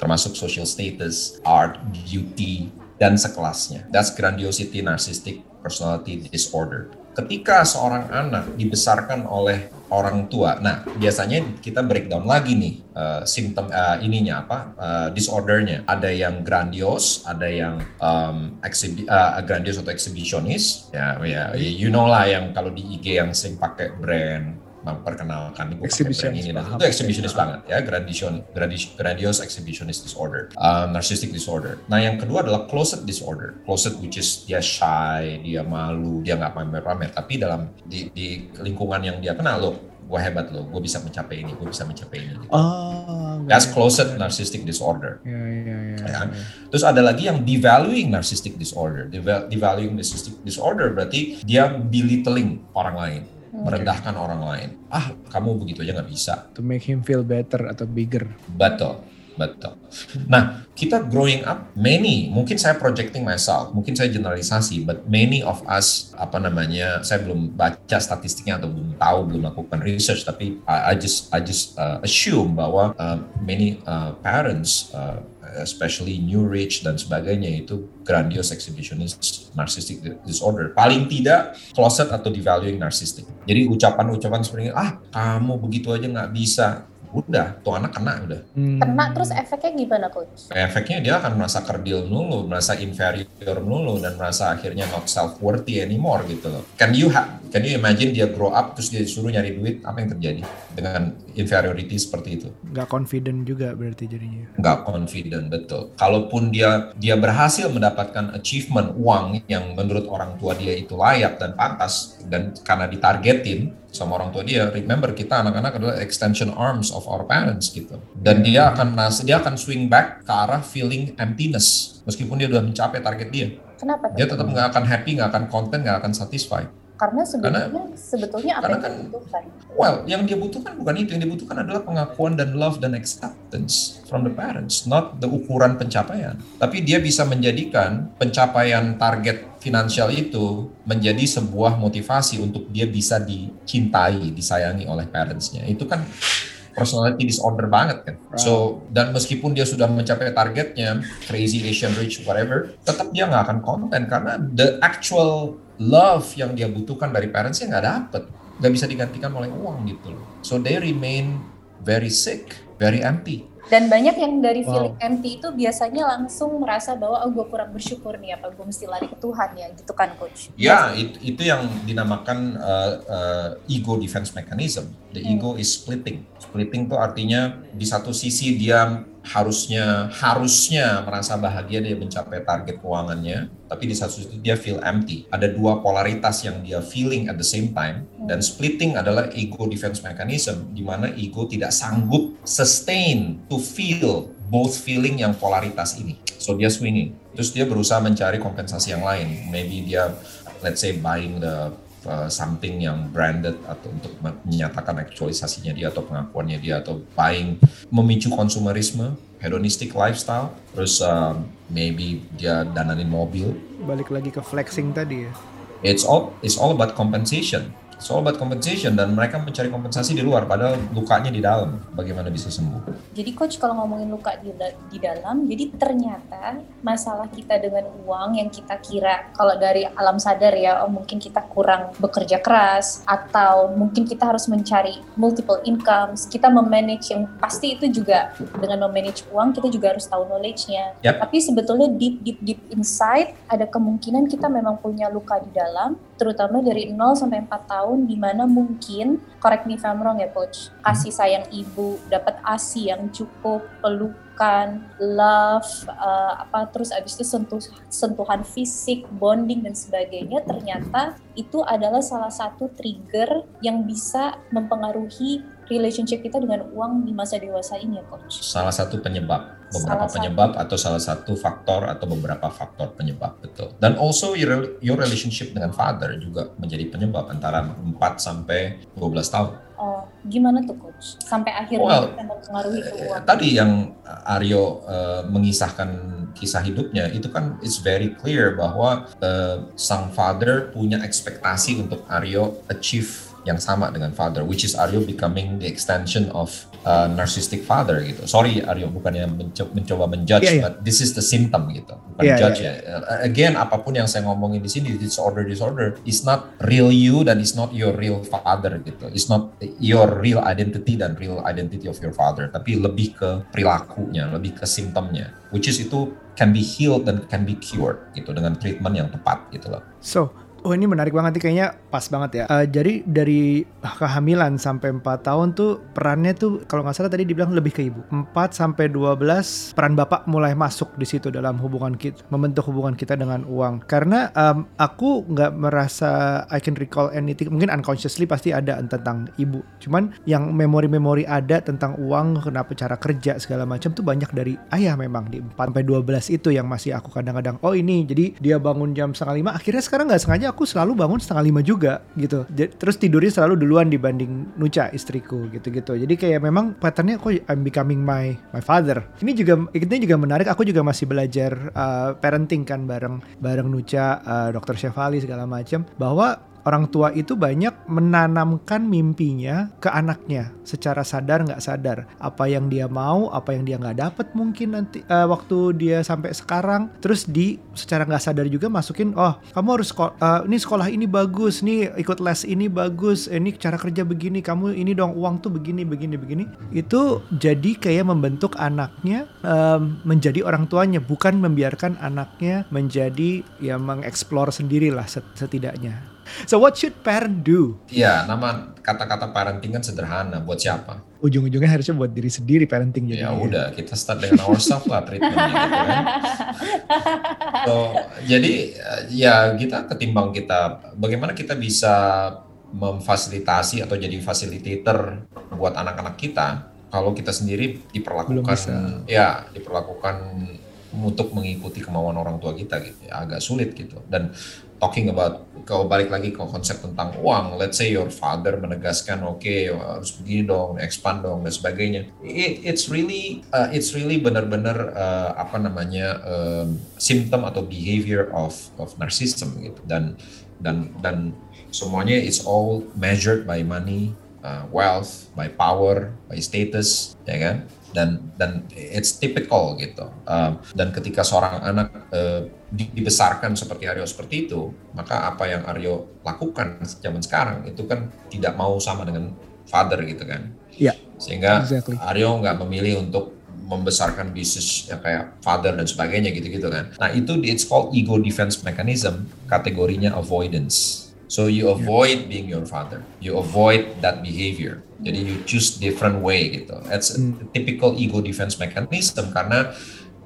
termasuk social status, art, beauty, dan sekelasnya. That's grandiosity narcissistic personality disorder ketika seorang anak dibesarkan oleh orang tua, nah biasanya kita breakdown lagi nih uh, simptom uh, ininya apa uh, disordernya. Ada yang grandios, ada yang um, uh, grandios atau exhibitionist. Ya, ya, you know lah yang kalau di IG yang sering pakai brand memperkenalkan gue brand ini dan itu exhibitionist banget ya grandition grandiose exhibitionist disorder uh, narcissistic disorder nah yang kedua adalah closet disorder closet which is dia shy dia malu dia nggak pamer-pamer tapi dalam di, di lingkungan yang dia kenal loh gue hebat loh, gue bisa mencapai ini, gue bisa mencapai ini. Gitu. Oh, That's closet narcissistic disorder. Ya, ya, ya, ya. Terus ada lagi yang devaluing narcissistic disorder. Devaluing narcissistic disorder berarti dia belittling orang lain merendahkan orang lain. Ah, kamu begitu aja nggak bisa. To make him feel better atau bigger. Betul. Betul. Nah, kita growing up, many, mungkin saya projecting myself, mungkin saya generalisasi, but many of us, apa namanya, saya belum baca statistiknya atau belum tahu, belum lakukan research, tapi I, I just I just uh, assume bahwa uh, many uh, parents, uh, especially new rich dan sebagainya itu grandiose exhibitionist narcissistic disorder. Paling tidak closet atau devaluing narcissistic. Jadi ucapan-ucapan seperti ah kamu begitu aja nggak bisa udah tuh anak kena udah. Hmm. kena terus efeknya gimana coach? Efeknya dia akan merasa kerdil dulu merasa inferior dulu dan merasa akhirnya not self worthy anymore gitu loh. Can you have can you imagine dia grow up terus dia disuruh nyari duit apa yang terjadi dengan inferiority seperti itu nggak confident juga berarti jadinya nggak confident betul kalaupun dia dia berhasil mendapatkan achievement uang yang menurut orang tua dia itu layak dan pantas dan karena ditargetin sama orang tua dia. Remember kita anak-anak adalah extension arms of our parents gitu. Dan dia akan nas dia akan swing back ke arah feeling emptiness meskipun dia sudah mencapai target dia. Kenapa? Dia tetap nggak akan happy, nggak akan content, nggak akan satisfied. Karena sebetulnya karena, sebetulnya apa yang kan, dibutuhkan? Well, yang dia butuhkan bukan itu. Yang dibutuhkan adalah pengakuan dan love dan acceptance from the parents, not the ukuran pencapaian. Tapi dia bisa menjadikan pencapaian target finansial itu menjadi sebuah motivasi untuk dia bisa dicintai, disayangi oleh parentsnya. Itu kan personality disorder banget kan. So dan meskipun dia sudah mencapai targetnya, crazy Asian rich whatever, tetap dia nggak akan konten karena the actual love yang dia butuhkan dari parentsnya nggak dapet. Nggak bisa digantikan oleh uang gitu loh. So they remain very sick very empty. Dan banyak yang dari wow. feeling empty itu biasanya langsung merasa bahwa oh gue kurang bersyukur nih apa gue mesti lari ke Tuhan ya gitu kan coach? Ya itu, itu yang dinamakan uh, uh, ego defense mechanism. The hmm. ego is splitting. Splitting tuh artinya di satu sisi dia harusnya harusnya merasa bahagia dia mencapai target keuangannya tapi di satu sisi dia feel empty. Ada dua polaritas yang dia feeling at the same time dan splitting adalah ego defense mechanism di mana ego tidak sanggup sustain to feel both feeling yang polaritas ini. So dia swinging. Terus dia berusaha mencari kompensasi yang lain. Maybe dia let's say buying the uh, something yang branded atau untuk menyatakan aktualisasinya dia atau pengakuannya dia atau buying memicu konsumerisme hedonistic lifestyle terus uh, maybe dia dananin mobil. Balik lagi ke flexing tadi ya? It's all it's all about compensation soal about compensation dan mereka mencari kompensasi di luar padahal lukanya di dalam bagaimana bisa sembuh. Jadi coach kalau ngomongin luka di, di dalam jadi ternyata masalah kita dengan uang yang kita kira kalau dari alam sadar ya oh mungkin kita kurang bekerja keras atau mungkin kita harus mencari multiple incomes kita memanage yang pasti itu juga dengan memanage uang kita juga harus tahu knowledge-nya. Yep. Tapi sebetulnya deep deep deep inside ada kemungkinan kita memang punya luka di dalam terutama dari 0 sampai 4 tahun di mana mungkin correct me if I'm wrong ya coach kasih sayang ibu dapat asi yang cukup pelukan love uh, apa terus abis itu sentuh sentuhan fisik bonding dan sebagainya ternyata itu adalah salah satu trigger yang bisa mempengaruhi relationship kita dengan uang di masa dewasa ini ya coach? Salah satu penyebab, beberapa salah penyebab satu. atau salah satu faktor atau beberapa faktor penyebab betul. Dan also your, your relationship dengan father juga menjadi penyebab antara 4 sampai 12 tahun. Oh, gimana tuh coach? Sampai akhirnya well, kita mempengaruhi ke uang. Tadi yang Aryo uh, mengisahkan kisah hidupnya itu kan it's very clear bahwa uh, sang father punya ekspektasi untuk Aryo achieve yang sama dengan father, which is Aryo becoming the extension of uh, narcissistic father gitu. Sorry Aryo, bukannya mencoba, mencoba menjudge, yeah, yeah. but this is the symptom gitu, bukan yeah, judge yeah, yeah. ya. Again, apa pun yang saya ngomongin di sini, disorder disorder is not real you dan is not your real father gitu. It's not your real identity dan real identity of your father, tapi lebih ke perilakunya, lebih ke simptomnya, which is itu can be healed dan can be cured gitu dengan treatment yang tepat gitu loh. So Oh ini menarik banget nih kayaknya pas banget ya. Uh, jadi dari kehamilan sampai 4 tahun tuh perannya tuh kalau nggak salah tadi dibilang lebih ke ibu. 4 sampai 12 peran bapak mulai masuk di situ dalam hubungan kita, membentuk hubungan kita dengan uang. Karena um, aku nggak merasa I can recall anything, mungkin unconsciously pasti ada tentang ibu. Cuman yang memori-memori ada tentang uang, kenapa cara kerja segala macam tuh banyak dari ayah memang di 4 sampai 12 itu yang masih aku kadang-kadang oh ini jadi dia bangun jam setengah lima akhirnya sekarang nggak sengaja aku selalu bangun setengah lima juga gitu. Terus tidurnya selalu duluan dibanding Nucha istriku gitu-gitu. Jadi kayak memang patternnya kok I'm becoming my my father. Ini juga ini juga menarik. Aku juga masih belajar uh, parenting kan bareng bareng Nucha, uh, Dokter Shefali segala macam bahwa orang tua itu banyak menanamkan mimpinya ke anaknya secara sadar nggak sadar. Apa yang dia mau apa yang dia nggak dapat mungkin nanti eh, waktu dia sampai sekarang. Terus di secara nggak sadar juga masukin oh kamu harus eh, ini sekolah ini bagus nih ikut les ini bagus eh, ini cara kerja begini kamu ini dong uang tuh begini begini begini. Itu jadi kayak membentuk anaknya em, menjadi orang tuanya bukan membiarkan anaknya menjadi ya mengeksplor sendirilah set- setidaknya So what should parent do? Iya, nama kata-kata parenting kan sederhana. Buat siapa? Ujung-ujungnya harusnya buat diri sendiri parenting Ya jadinya. udah, kita start dengan ourselves lah treatmentnya gitu kan. So, jadi ya kita ketimbang kita, bagaimana kita bisa memfasilitasi atau jadi facilitator buat anak-anak kita kalau kita sendiri Belum diperlakukan bisa. ya diperlakukan untuk mengikuti kemauan orang tua kita gitu ya, agak sulit gitu dan talking about kalau balik lagi ke konsep tentang uang. Let's say your father menegaskan oke harus begini dong expand dong dan sebagainya. It- it's really uh, it's really benar-benar uh, apa namanya um, symptom atau behavior of of narcissism gitu. Dan dan dan semuanya it's all measured by money uh, wealth by power by status ya kan dan dan it's typical gitu Um, dan ketika seorang anak uh, di- dibesarkan seperti Aryo seperti itu maka apa yang Aryo lakukan zaman sekarang itu kan tidak mau sama dengan father gitu kan Iya. sehingga Exactly. Aryo nggak memilih untuk membesarkan bisnis ya kayak father dan sebagainya gitu-gitu kan. Nah itu it's called ego defense mechanism, kategorinya avoidance. So you avoid being your father, you avoid that behavior. Jadi you choose different way gitu. It's a typical ego defense mechanism karena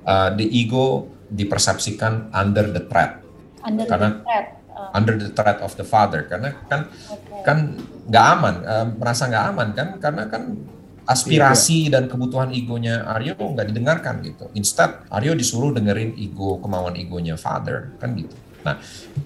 uh, the ego dipersepsikan under the threat, Under Karena- the threat. Uh, under the threat of the father. Karena kan okay. kan nggak aman, eh, merasa nggak aman kan karena kan aspirasi dan kebutuhan egonya Aryo nggak didengarkan gitu. Instead Aryo disuruh dengerin ego kemauan egonya father kan gitu. Nah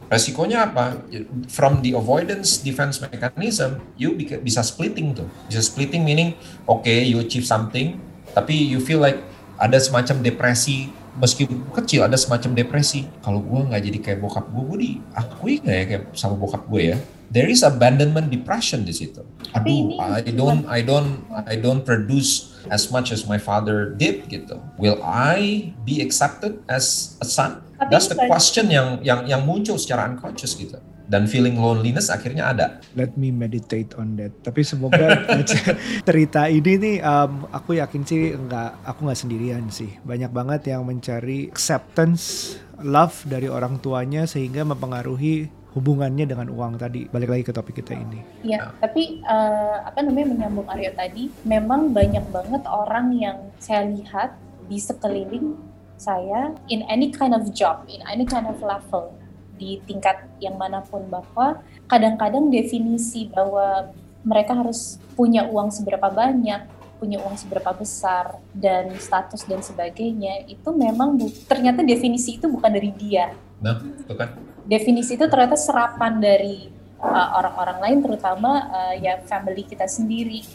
resikonya apa? From the avoidance defense mechanism, you bisa splitting tuh. Bisa splitting meaning oke you achieve something, tapi you feel like ada semacam depresi meski kecil ada semacam depresi kalau gue nggak jadi kayak bokap gue gue diakui nggak ya kayak sama bokap gue ya there is abandonment depression di situ aduh I don't I don't I don't produce as much as my father did gitu will I be accepted as a son Tapi that's the question yang yang yang muncul secara unconscious gitu dan feeling loneliness akhirnya ada Let me meditate on that. Tapi semoga cerita ini nih, um, aku yakin sih nggak, aku nggak sendirian sih. Banyak banget yang mencari acceptance, love dari orang tuanya sehingga mempengaruhi hubungannya dengan uang tadi. Balik lagi ke topik kita ini. Iya, tapi eh, apa namanya menyambung Aryo tadi, memang banyak banget orang yang saya lihat di sekeliling saya in any kind of job, in any kind of level di tingkat yang mana pun bahwa kadang-kadang definisi bahwa mereka harus punya uang seberapa banyak, punya uang seberapa besar dan status dan sebagainya itu memang bu- ternyata definisi itu bukan dari dia. Nah itu kan? Definisi itu ternyata serapan dari uh, orang-orang lain terutama uh, ya family kita sendiri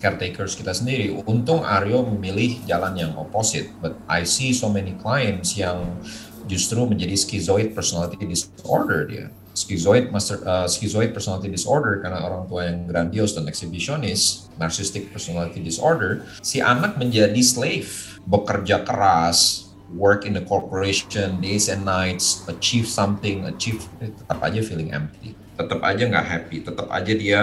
caretakers kita sendiri. Untung Aryo memilih jalan yang opposite, but I see so many clients yang justru menjadi schizoid personality disorder dia. Schizoid master uh, schizoid personality disorder karena orang tua yang grandios dan exhibitionist, narcissistic personality disorder, si anak menjadi slave, bekerja keras, work in the corporation days and nights, achieve something, achieve tetap aja feeling empty, tetap aja nggak happy, tetap aja dia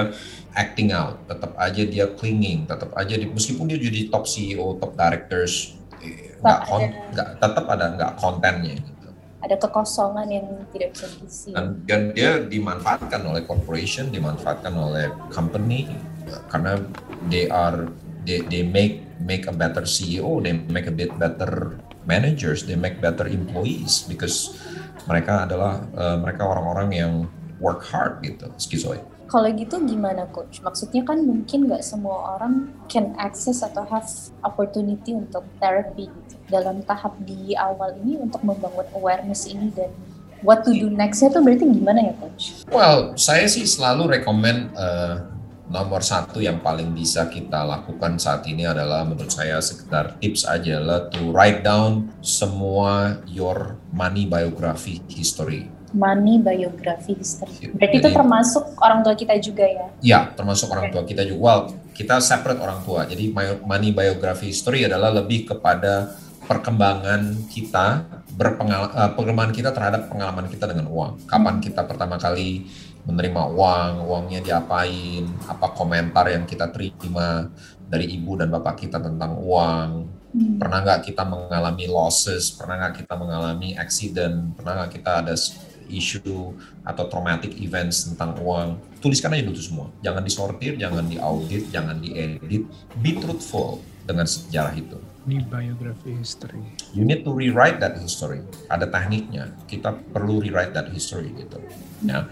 acting out, tetap aja dia clinging, tetap aja di, meskipun dia jadi top CEO, top directors, eh, nggak Tetap kon, ada- nggak tetap ada nggak kontennya gitu. ada kekosongan yang tidak bisa diisi Dan, dan dia dimanfaatkan oleh corporation, dimanfaatkan oleh company karena they are they they make make a better CEO, they make a bit better managers, they make better employees because mereka adalah eh, mereka orang-orang yang work hard gitu, schizoid. kalau gitu gimana coach maksudnya kan mungkin nggak semua orang can access atau have opportunity untuk therapy gitu dalam tahap di awal ini untuk membangun awareness ini dan what to do nextnya tuh berarti gimana ya coach? Well, saya sih selalu rekomend uh, nomor satu yang paling bisa kita lakukan saat ini adalah menurut saya sekedar tips aja lah to write down semua your money biography history. Money biography history. Berarti Jadi- itu termasuk orang tua kita juga ya? Ya, termasuk orang tua kita juga. Well, kita separate orang tua. Jadi money biography history adalah lebih kepada perkembangan kita berpengal eh, perkembangan kita terhadap pengalaman kita dengan uang. Kapan kita pertama kali menerima uang, uangnya diapain, apa komentar yang kita terima dari ibu dan bapak kita tentang uang, Hmm. pernah nggak kita mengalami losses, pernah nggak kita mengalami accident, pernah nggak kita ada isu atau traumatic events tentang uang. Tuliskan aja dulu itu semua. Jangan disortir, jangan diaudit, jangan diedit. Be truthful dengan sejarah itu. Ini biography history. You need to rewrite that history. Ada tekniknya. Kita perlu rewrite that history gitu. Ya.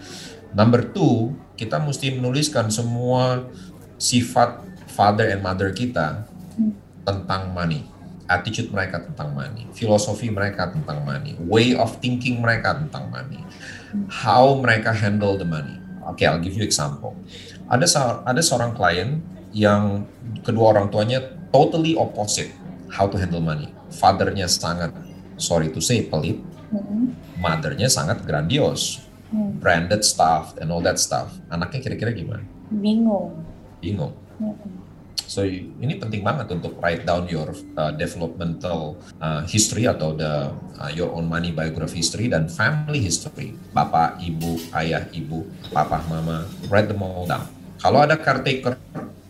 Number two, kita mesti menuliskan semua sifat father and mother kita tentang money. Attitude mereka tentang money, filosofi mereka tentang money, way of thinking mereka tentang money, how mereka handle the money. Oke, I'll give you example. Ada ada seorang klien yang kedua orang tuanya totally opposite how to handle money. Fathernya sangat sorry to say pelit, Hmm. mothernya sangat grandios, Hmm. branded stuff and all that stuff. Anaknya kira-kira gimana? Bingung. Bingung. So ini penting banget untuk write down your uh, developmental uh, history atau the uh, your own money biography history dan family history. Bapak, ibu, ayah, ibu, papa, mama, write them all down. Kalau ada caretaker,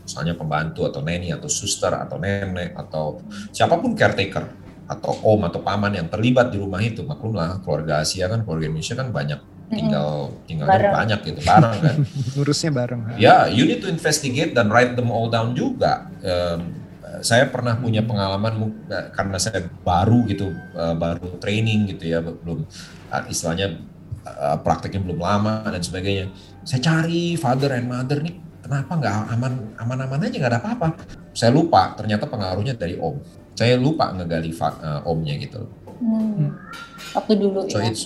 misalnya pembantu atau neni atau suster atau nenek atau siapa pun caretaker atau om atau paman yang terlibat di rumah itu, maklumlah keluarga Asia kan, keluarga Indonesia kan banyak tinggal tinggalnya Bareng. banyak gitu bareng kan. Ngurusnya bareng. Ya, you need to investigate dan write them all down juga. Em, saya pernah punya pengalaman eh, karena saya baru gitu, eh, baru training gitu ya, belum eh, istilahnya eh, prakteknya belum lama dan sebagainya. Saya cari father and mother nih, kenapa nggak aman aman-aman aja nggak ada apa-apa. Saya lupa, ternyata pengaruhnya dari om. Saya lupa ngegali eh, omnya gitu. Hmm. Waktu dulu So ya. it's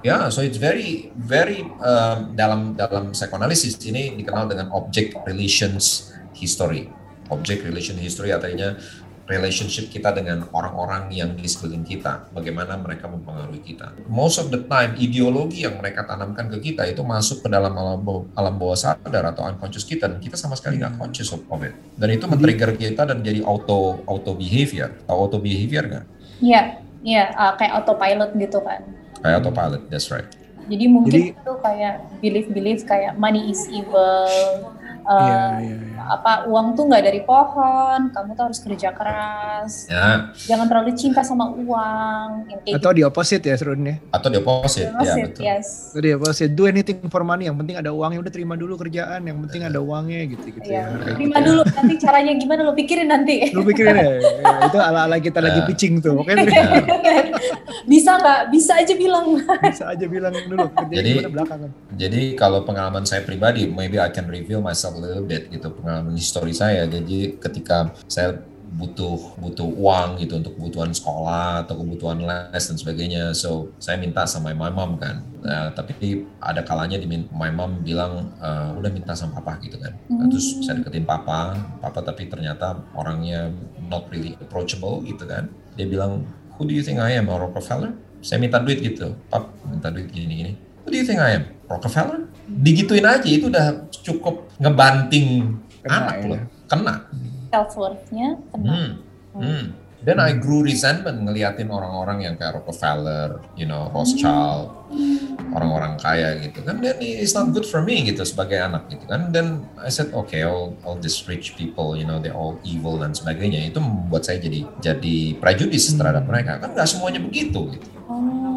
ya, so it's very very um, dalam dalam psychoanalysis ini dikenal dengan object relations history. Object relation history artinya relationship kita dengan orang-orang yang di sekeliling kita, bagaimana mereka mempengaruhi kita. Most of the time ideologi yang mereka tanamkan ke kita itu masuk ke dalam alam, alam bawah sadar atau unconscious kita dan kita sama sekali nggak conscious of it. Dan itu men-trigger kita dan jadi auto auto behavior. Auto behavior nggak? Iya, iya uh, kayak autopilot gitu kan. Kayak autopilot, that's right. Jadi mungkin Jadi- itu kayak belief-belief kayak money is evil. uh, Iya, iya, iya. Apa uang tuh nggak dari pohon, kamu tuh harus kerja keras, Ya, jangan terlalu cinta sama uang, kayak Atau di opposite ya serunnya. atau di opposite, gitu. ya Maksud, betul. yes. Atau di opposite. Do anything for money. Yang penting ada uangnya. Udah terima dulu kerjaan. Yang penting ada uangnya gitu-gitu Iya. ya. Kayak Terima gitu. dulu, nanti caranya gimana lo pikirin nanti. Lu pikirin ya, ya, itu ala-ala kita lagi Ya. pitching tuh. Oke, bisa nggak? Bisa aja bilang. bisa aja bilang dulu kerja Jadi- belakangan. Jadi kalau pengalaman saya pribadi, maybe I can reveal myself a little bit gitu pengalaman history saya. Jadi ketika saya butuh butuh uang gitu untuk kebutuhan sekolah atau kebutuhan les dan sebagainya, so saya minta sama my mom kan. Nah, tapi ada kalanya di my mom bilang "Eh, udah minta sama papa gitu kan. Nah, terus saya deketin papa, papa tapi ternyata orangnya not really approachable gitu kan. Dia bilang, who do you think I am, a Rockefeller? Saya minta duit gitu, pap minta duit gini-gini. Who do you think I am? Rockefeller? Digituin aja itu udah cukup ngebanting Kena anak ya. loh. Kena. Self worth-nya kena. Hmm. Hmm. Then I grew resentment ngeliatin orang-orang yang kayak Rockefeller, you know, Rothschild, orang-orang kaya gitu kan. Dan it's not good for me gitu sebagai anak gitu kan. Dan I said, okay, all, all these rich people, you know, they all evil dan sebagainya. Itu membuat saya jadi jadi prejudis terhadap mereka. Kan nggak semuanya begitu gitu. Oh,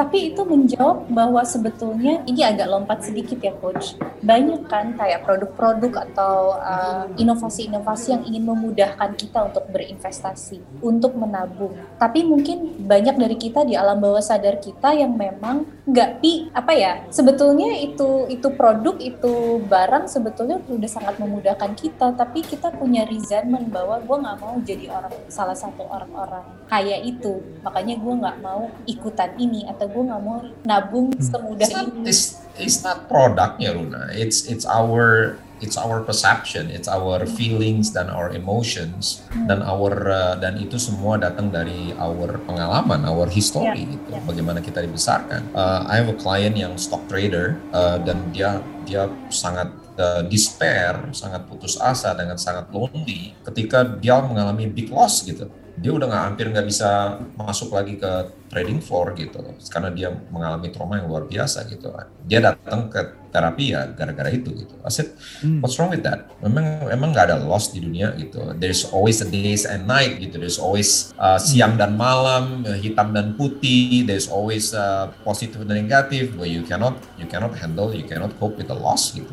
tapi itu menjawab bahwa sebetulnya ini agak lompat sedikit ya coach. Banyak kan kayak produk-produk atau uh, inovasi-inovasi yang ingin memudahkan kita untuk berinvestasi, untuk menabung. Tapi mungkin banyak dari kita di alam bawah sadar kita yang memang nggak pi apa ya sebetulnya itu itu produk itu barang sebetulnya udah sangat memudahkan kita tapi kita punya resentment bahwa gue nggak mau jadi orang salah satu orang-orang kaya itu makanya gue nggak mau ikutan ini atau gue nggak mau nabung semudah It's not, ini. it's, it's not produknya Runa. It's it's our it's our perception, it's our feelings dan our emotions dan our uh, dan itu semua datang dari our pengalaman, our history Yeah, gitu. yeah. Bagaimana kita dibesarkan. Uh, I have a client yang stock trader uh, dan dia dia sangat uh, despair, sangat putus asa dengan sangat lonely ketika dia mengalami big loss gitu. Dia udah nggak hampir nggak bisa masuk lagi ke trading floor gitu karena dia mengalami trauma yang luar biasa gitu. Dia datang ke terapi ya gara-gara itu gitu. I said, what's wrong with that? Memang emang nggak ada loss di dunia gitu. There's always a days and night gitu. There's always uh, siang dan malam, uh, hitam dan putih. There's always uh, positive dan negatif. But you cannot you cannot handle, you cannot cope with the loss gitu.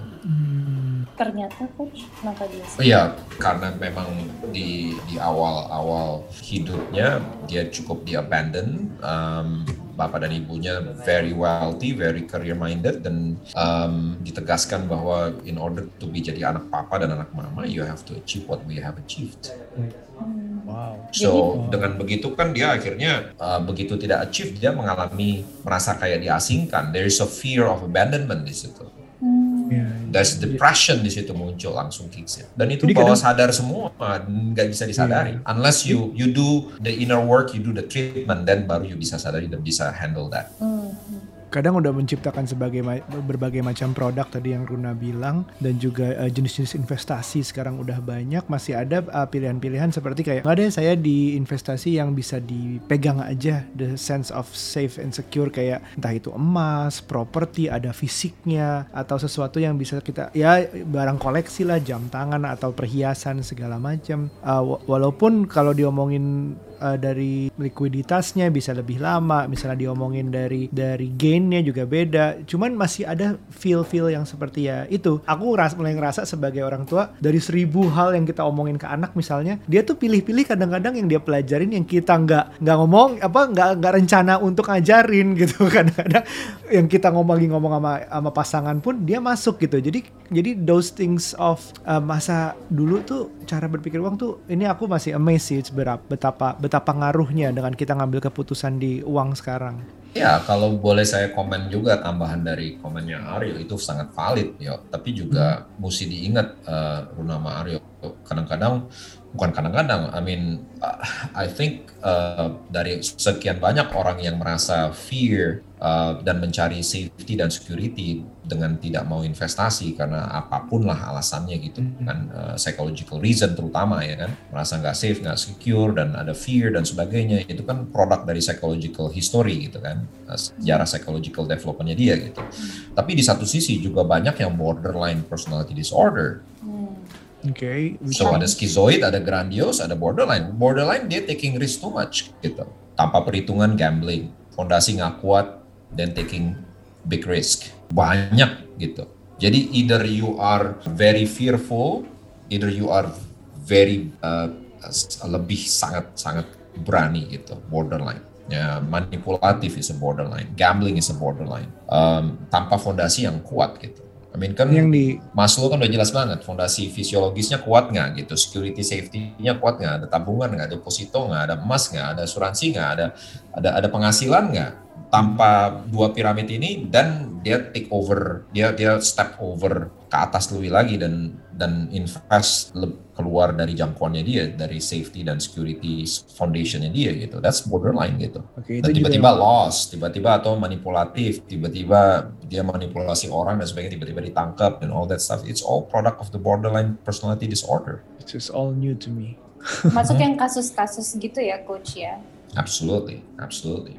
Ternyata coach kenapa dia sih? Iya, karena memang di di awal-awal hidupnya dia cukup di abandon. Um, bapak dan ibunya very wealthy, very career minded dan um, ditegaskan bahwa in order to be jadi anak papa dan anak mama, you have to achieve what we have achieved. Wow. So dengan begitu kan dia akhirnya uh, begitu tidak achieve dia mengalami merasa kayak diasingkan. There is a fear of abandonment di situ. Hmm, Ya, There's depression di situ muncul langsung kicks in. Dan itu Jadi bawah kadang- sadar semua, nggak bisa disadari. Unless you you do the inner work, you do the treatment, then baru you bisa sadari dan bisa handle that. hmm, hmm. Kadang udah menciptakan sebagai ma- berbagai macam produk tadi yang Runa bilang dan juga eh, jenis-jenis investasi sekarang udah banyak masih ada eh, pilihan-pilihan seperti kayak nggak deh saya di investasi yang bisa dipegang aja the sense of safe and secure kayak entah itu emas, properti, ada fisiknya atau sesuatu yang bisa kita ya barang koleksi lah jam tangan atau perhiasan segala macam. Wa- walaupun kalau diomongin uh, dari likuiditasnya bisa lebih lama, misalnya diomongin dari dari gainnya juga beda. Cuman masih ada feel-feel yang seperti ya itu. Aku ras, mulai ngerasa sebagai orang tua dari seribu hal yang kita omongin ke anak misalnya, dia tuh pilih-pilih kadang-kadang yang dia pelajarin yang kita nggak nggak ngomong apa nggak nggak rencana untuk ngajarin gitu kadang-kadang yang kita ngomong ngomong sama sama pasangan pun dia masuk gitu. Jadi jadi those things of uh, masa dulu tuh cara berpikir uang tuh ini aku masih amazed sih seberapa betapa betapa ngaruhnya dengan kita ngambil keputusan di uang sekarang. Ya, kalau boleh saya komen juga tambahan dari komennya Aryo itu sangat valid ya. Tapi juga mesti diingat eh, Runa sama Aryo. Kadang-kadang bukan kadang-kadang, I mean uh, I think eh, dari sekian banyak orang yang merasa fear eh, dan mencari safety dan security dengan tidak mau investasi karena apa pun lah alasannya gitu kan eh, psychological reason terutama ya kan. Merasa nggak safe nggak secure dan ada fear dan sebagainya itu kan produk dari psychological history gitu kan eh, sejarah psychological developmentnya dia gitu. Tapi di satu sisi juga banyak yang borderline personality disorder Oke, So ada skizoid, ada grandios, ada borderline. Borderline dia taking risk too much gitu. Tanpa perhitungan gambling, fondasi nggak kuat, then taking big risk. Banyak gitu. Jadi either you are very fearful, either you are very uh, lebih sangat sangat berani gitu, borderline. Ya, manipulatif is a borderline, gambling is a borderline. Um, tanpa fondasi yang kuat gitu. I mean kan yang di Maslow kan udah jelas banget fondasi fisiologisnya kuat nggak gitu, security safety-nya kuat nggak, ada tabungan nggak, ada deposito nggak, ada emas nggak, ada asuransi nggak, ada ada ada penghasilan nggak. Tanpa dua piramid ini dan dia take over, dia dia step over ke atas lebih lagi dan dan invest le- keluar dari jangkauannya dia, dari safety dan security foundationnya dia gitu. That's borderline gitu. Oke, Dan itu juga tiba-tiba loss, tiba-tiba atau manipulatif, tiba-tiba dia manipulasi orang dan sebagainya, tiba-tiba ditangkap dan all that stuff. It's all product of the borderline personality disorder. it's just all new to me. Masuk yang kasus-kasus gitu ya coach ya. Absolutely, absolutely.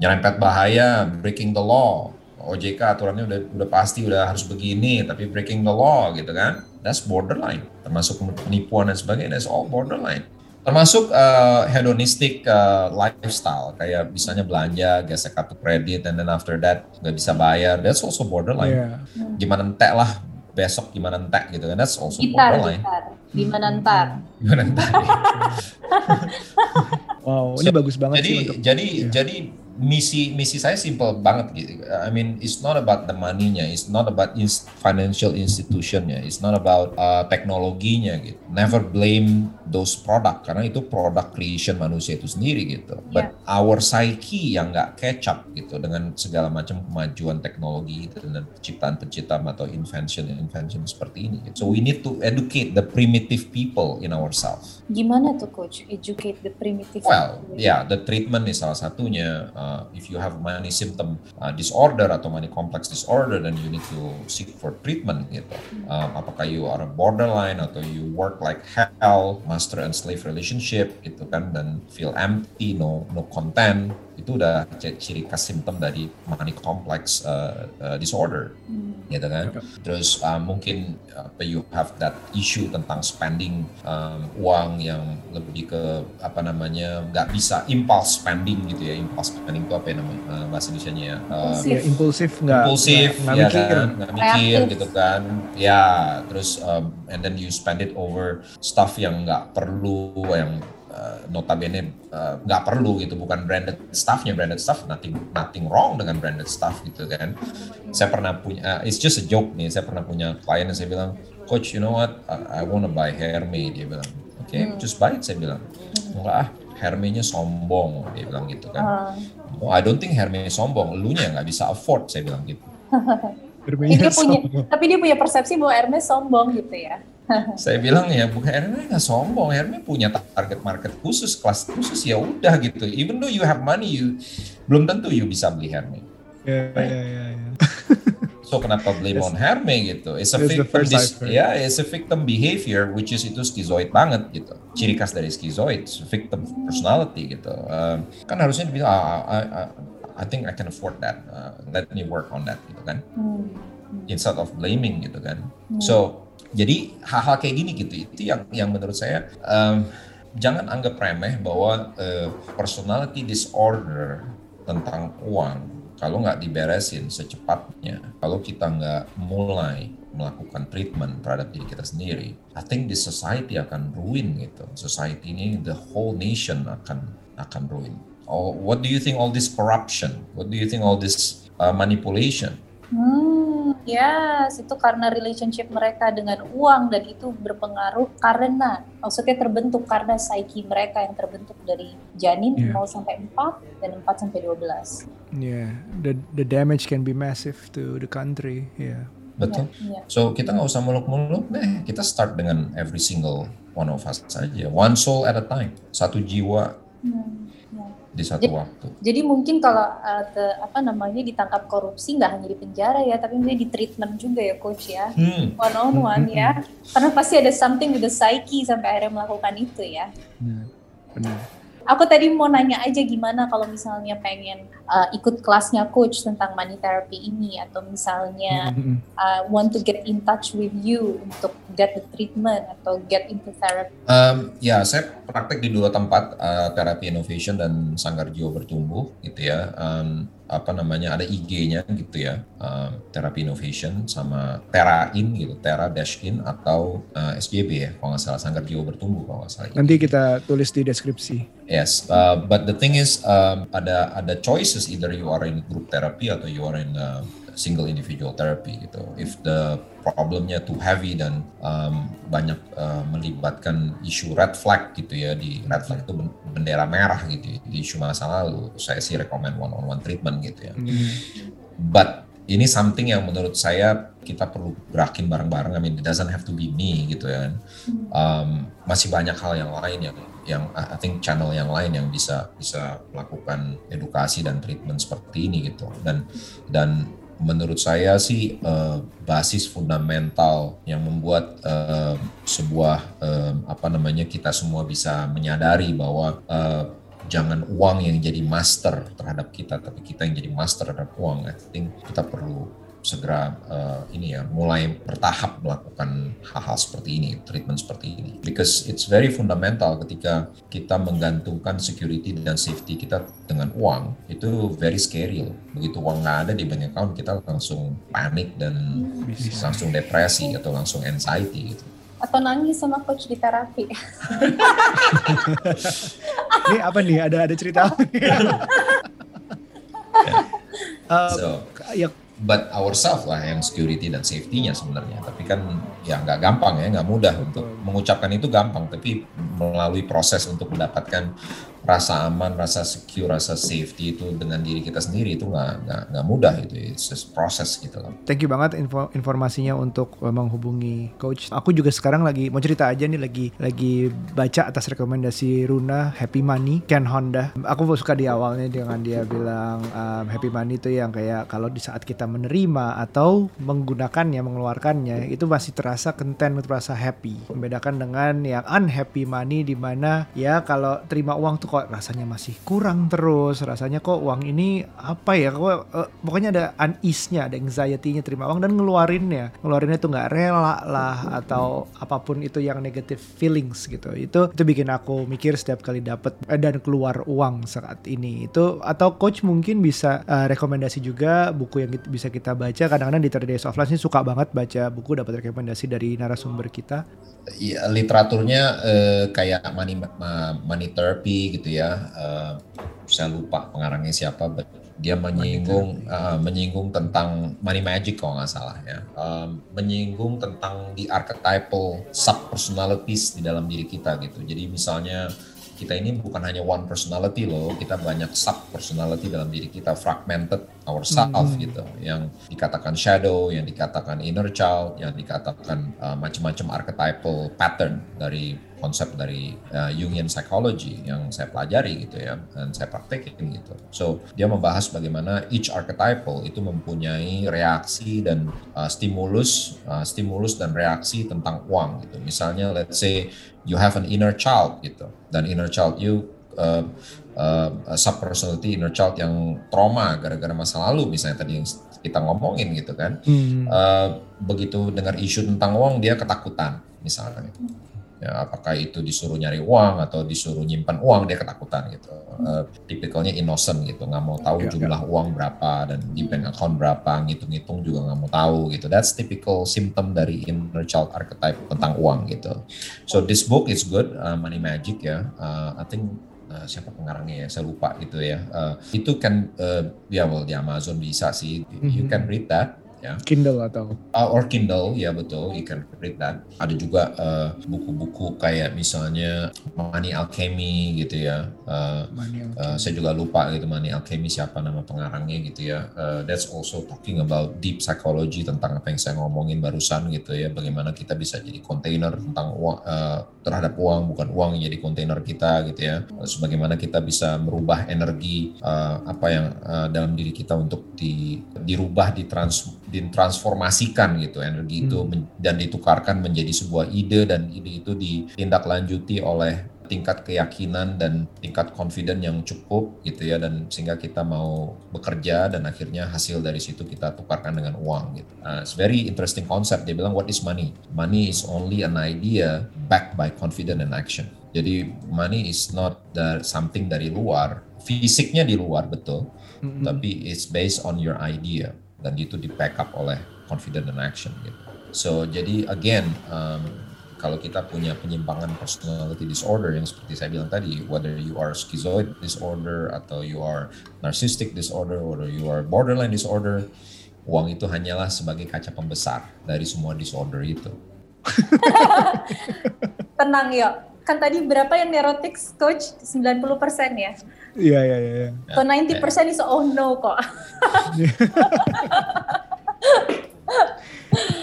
Nyerempet bahaya, breaking the law. OJK aturannya udah udah pasti udah harus begini, tapi breaking the law gitu kan. That's borderline. Termasuk penipuan dan sebagainya, that's all borderline. Termasuk uh, hedonistic uh, lifestyle, kayak misalnya belanja, gesek kartu kredit, and then after that nggak bisa bayar, that's also borderline. Iya. Gimana entek lah, besok gimana entek gitu kan, that's also Gitar, borderline. gitar. Gimana ntar? Gimana entek. Wow, ini So, bagus banget jadi sih untuk jadi Iya. jadi misi misi saya simple banget gitu. I mean, it's not about the money-nya, it's not about financial institution-nya, it's not about uh, teknologinya gitu. Never blame those product karena itu product creation manusia itu sendiri gitu. But our psyche yang nggak catch up gitu dengan segala macam kemajuan teknologi gitu, dan penciptaan-penciptaan atau invention-invention seperti ini. Gitu. So we need to educate the primitive people in ourselves. Gimana tuh coach educate the primitive? Well, people? ya, the treatment is salah satunya. Uh, if you have money symptom uh, disorder atau money complex disorder, then you need to seek for treatment gitu. Um, apakah you are a borderline atau you work like hell, master and slave relationship gitu kan, dan feel empty, no no content, itu udah ciri khas simptom dari money complex uh, uh, disorder Hmm. gitu kan. Terus uh, mungkin apa you have that issue tentang spending um, uang yang lebih ke apa namanya nggak bisa impulse spending gitu ya. Impulse spending itu apa ya namanya uh, bahasa Indonesia-nya ya? Uh, Impulsif. Ya, impulsif nggak impulsif nggak ya mikir. kan nggak mikir Reaktif. gitu kan ya terus um, and then you spend it over stuff yang nggak perlu yang uh, notabene uh, nggak perlu gitu. Bukan branded stuffnya. Branded stuff nothing nothing wrong dengan branded stuff gitu kan. Saya pernah punya uh, it's just a joke nih. Saya pernah punya klien yang saya bilang coach you know what? I, I wanna buy Hermes dia bilang oke just buy it saya bilang. Enggak ah Hermes-nya sombong dia bilang gitu kan. Ah. Oh, I don't think Hermes sombong, elunya nggak bisa afford, saya bilang gitu. Dia punya, tapi dia punya persepsi bahwa Hermes sombong gitu ya. Saya bilang ya, bukan Hermes nggak sombong, Hermes punya target market khusus, kelas khusus ya udah gitu. Even though you have money, you belum tentu you bisa beli Hermes. Ya, ya, ya, ya. So kenapa blame on Hermes gitu? It's a the victim, first dis- ya, it's a victim behavior, which is itu skizoid banget gitu. Ciri khas dari skizoid, victim personality gitu. Um, kan harusnya dibilang, ah, I, I, I think I can afford that. Uh, let me work on that gitu kan. Hmm. instead of blaming gitu kan. So jadi hal-hal kayak gini gitu itu yang yang menurut saya em, jangan anggap remeh bahwa eh, personality disorder tentang uang kalau nggak diberesin secepatnya, kalau kita nggak mulai melakukan treatment terhadap diri kita sendiri, I think this society akan ruin gitu. Society ini, the whole nation akan akan ruin. Oh, what do you think all this corruption? What do you think all this uh, manipulation? Hmm, yes, itu karena relationship mereka dengan uang dan itu berpengaruh karena maksudnya terbentuk karena psyche mereka yang terbentuk dari janin Yeah. 0 sampai 4 dan 4 sampai 12. Yeah, the the damage can be massive to the country. Yeah. Betul. Iya, iya. So kita nggak usah muluk-muluk deh. Kita start dengan every single one of us saja. One soul at a time. Satu jiwa Hmm, iya. Di satu Jadi- waktu. Jadi mungkin kalau uh, ke- apa namanya ditangkap korupsi nggak hanya di penjara ya, tapi mungkin di treatment juga ya coach ya, Hmm. one on one ya, karena pasti ada something with the psyche sampai akhirnya melakukan itu ya. Benar. Benar. Aku tadi mau nanya aja gimana kalau misalnya pengen uh, ikut kelasnya coach tentang money therapy ini atau misalnya Mm-mm. uh, want to get in touch with you untuk get the treatment atau get into therapy. Um, ya, saya praktek di dua tempat, uh, terapi innovation dan sanggar jiwa bertumbuh, gitu ya. Um, apa namanya ada IG-nya gitu ya, um, terapi innovation sama Terain gitu, Tera dash in atau uh, SJB ya, kalau nggak salah sanggar jiwa bertumbuh kalau nggak salah. Nanti kita tulis di deskripsi. Yes, uh, but the thing is um, ada ada choices either you are in group therapy atau you are in uh, single individual therapy gitu. If the problemnya too heavy dan um, banyak uh, melibatkan isu red flag gitu ya di red flag itu ben- bendera merah gitu ya, di isu masa lalu, saya sih rekomend one on one treatment gitu ya. But ini something yang menurut saya kita perlu gerakin bareng-bareng. I mean, it doesn't have to be me gitu ya. kan. Um, masih banyak hal yang lain yang yang I think channel yang lain yang bisa bisa melakukan edukasi dan treatment seperti ini gitu. Dan dan menurut saya sih eh, basis fundamental yang membuat eh, sebuah eh, apa namanya kita semua bisa menyadari bahwa eh, jangan uang yang jadi master terhadap kita, tapi kita yang jadi master terhadap uang. I think kita perlu segera uh, ini ya mulai bertahap melakukan hal-hal seperti ini, treatment seperti ini. Because it's very fundamental ketika kita menggantungkan security dan safety kita dengan uang, itu very scary loh. Begitu uang nggak ada di bank account, kita langsung panik dan langsung depresi atau langsung anxiety gitu. Atau nangis sama coach di terapi. Ini apa nih? Ada ada cerita apa? nih? Uh, So, ya but ourselves lah yang security dan safety-nya sebenarnya. Tapi kan ya nggak gampang ya, nggak mudah untuk mengucapkan itu gampang, tapi melalui proses untuk mendapatkan rasa aman, rasa secure, rasa safety itu dengan diri kita sendiri itu nggak nggak mudah itu, proses gitu loh. Thank you banget info informasinya untuk menghubungi coach. Aku juga sekarang lagi mau cerita aja nih lagi lagi baca atas rekomendasi Runa Happy Money Ken Honda. Aku suka di awalnya dengan dia bilang um, Happy Money itu yang kayak kalau di saat kita menerima atau menggunakannya mengeluarkannya itu masih terasa content terasa happy. Membedakan dengan yang unhappy money di mana ya kalau terima uang tuh kok rasanya masih kurang terus, rasanya kok uang ini apa ya kok uh, pokoknya ada unease-nya, ada anxiety-nya terima uang dan ngeluarinnya. Ngeluarinnya tuh nggak rela lah atau apa pun itu yang negative feelings gitu. Itu itu bikin aku mikir setiap kali dapet eh, dan keluar uang saat ini. Itu atau coach mungkin bisa uh, rekomendasi juga buku yang kita- bisa kita baca. Kadang-kadang di 30 Days of Life ini suka banget baca buku dapat rekomendasi dari narasumber kita. Ya, literaturnya eh, kayak money money therapy gitu ya. Eh, saya lupa pengarangnya siapa, but dia menyinggung eh, menyinggung tentang money magic kalau nggak salah ya. Eh, menyinggung tentang the archetypal sub personalities di dalam diri kita gitu. Jadi misalnya kita ini bukan hanya one personality loh, kita banyak sub personality dalam diri kita, fragmented ourselves gitu. Yang dikatakan shadow, yang dikatakan inner child, yang dikatakan uh, macam-macam archetypal pattern dari konsep dari uh, Jungian psychology yang saya pelajari gitu ya dan saya praktekin gitu. So dia membahas bagaimana each archetypal itu mempunyai reaksi dan uh, stimulus, uh, stimulus dan reaksi tentang uang gitu. Misalnya let's say you have an inner child gitu. Dan inner child you uh, uh, sub personality inner child yang trauma gara-gara masa lalu misalnya tadi yang kita ngomongin gitu kan. Hmm. Uh, begitu dengar isu tentang uang dia ketakutan misalnya ya apakah itu disuruh nyari uang atau disuruh nyimpan uang dia ketakutan gitu. Uh, tipikalnya innocent gitu nggak mau tahu ya. jumlah uang berapa dan di bank account berapa ngitung-ngitung juga nggak mau tahu gitu. That's typical symptom dari inner child archetype tentang uang gitu. So this book is good uh, money magic ya. Uh, I think uh, siapa pengarangnya ya? Saya lupa gitu ya. Uh, itu kan uh, ya well di Amazon bisa sih. You Mhm. can read that ya Kindle atau Uh, or Kindle, ya betul, you can read that. Ada juga uh, buku-buku kayak misalnya Money Alchemy gitu ya. Uh, Money uh, saya juga lupa gitu Money Alchemy siapa nama pengarangnya gitu ya. Uh, that's also talking about deep psychology tentang apa yang saya ngomongin barusan gitu ya. Bagaimana kita bisa jadi container tentang uang uh, terhadap uang, bukan uang yang jadi kontainer kita gitu ya. Terus bagaimana kita bisa merubah energi uh, apa yang uh, dalam diri kita untuk di, dirubah, ditrans, ditransformasikan gitu energi itu men- dan ditukarkan menjadi sebuah ide dan ide itu ditindaklanjuti oleh tingkat keyakinan dan tingkat confident yang cukup gitu ya dan sehingga kita mau bekerja dan akhirnya hasil dari situ kita tukarkan dengan uang gitu. Uh, it's very interesting concept. Dia bilang what is money? Money is only an idea backed by confident and action. Jadi money is not the something dari luar. Fisiknya di luar betul, Mm-mm. tapi it's based on your idea dan itu di backup oleh confident and action gitu. So jadi again um, kalau kita punya penyimpangan personality disorder yang seperti saya bilang tadi, whether you are schizoid disorder atau you are narcissistic disorder or you are borderline disorder, uang itu hanyalah sebagai kaca pembesar dari semua disorder itu. Tenang yuk. Kan tadi berapa yang neurotics coach? 90% ya. Iya iya iya. iya. So 90% is oh no kok.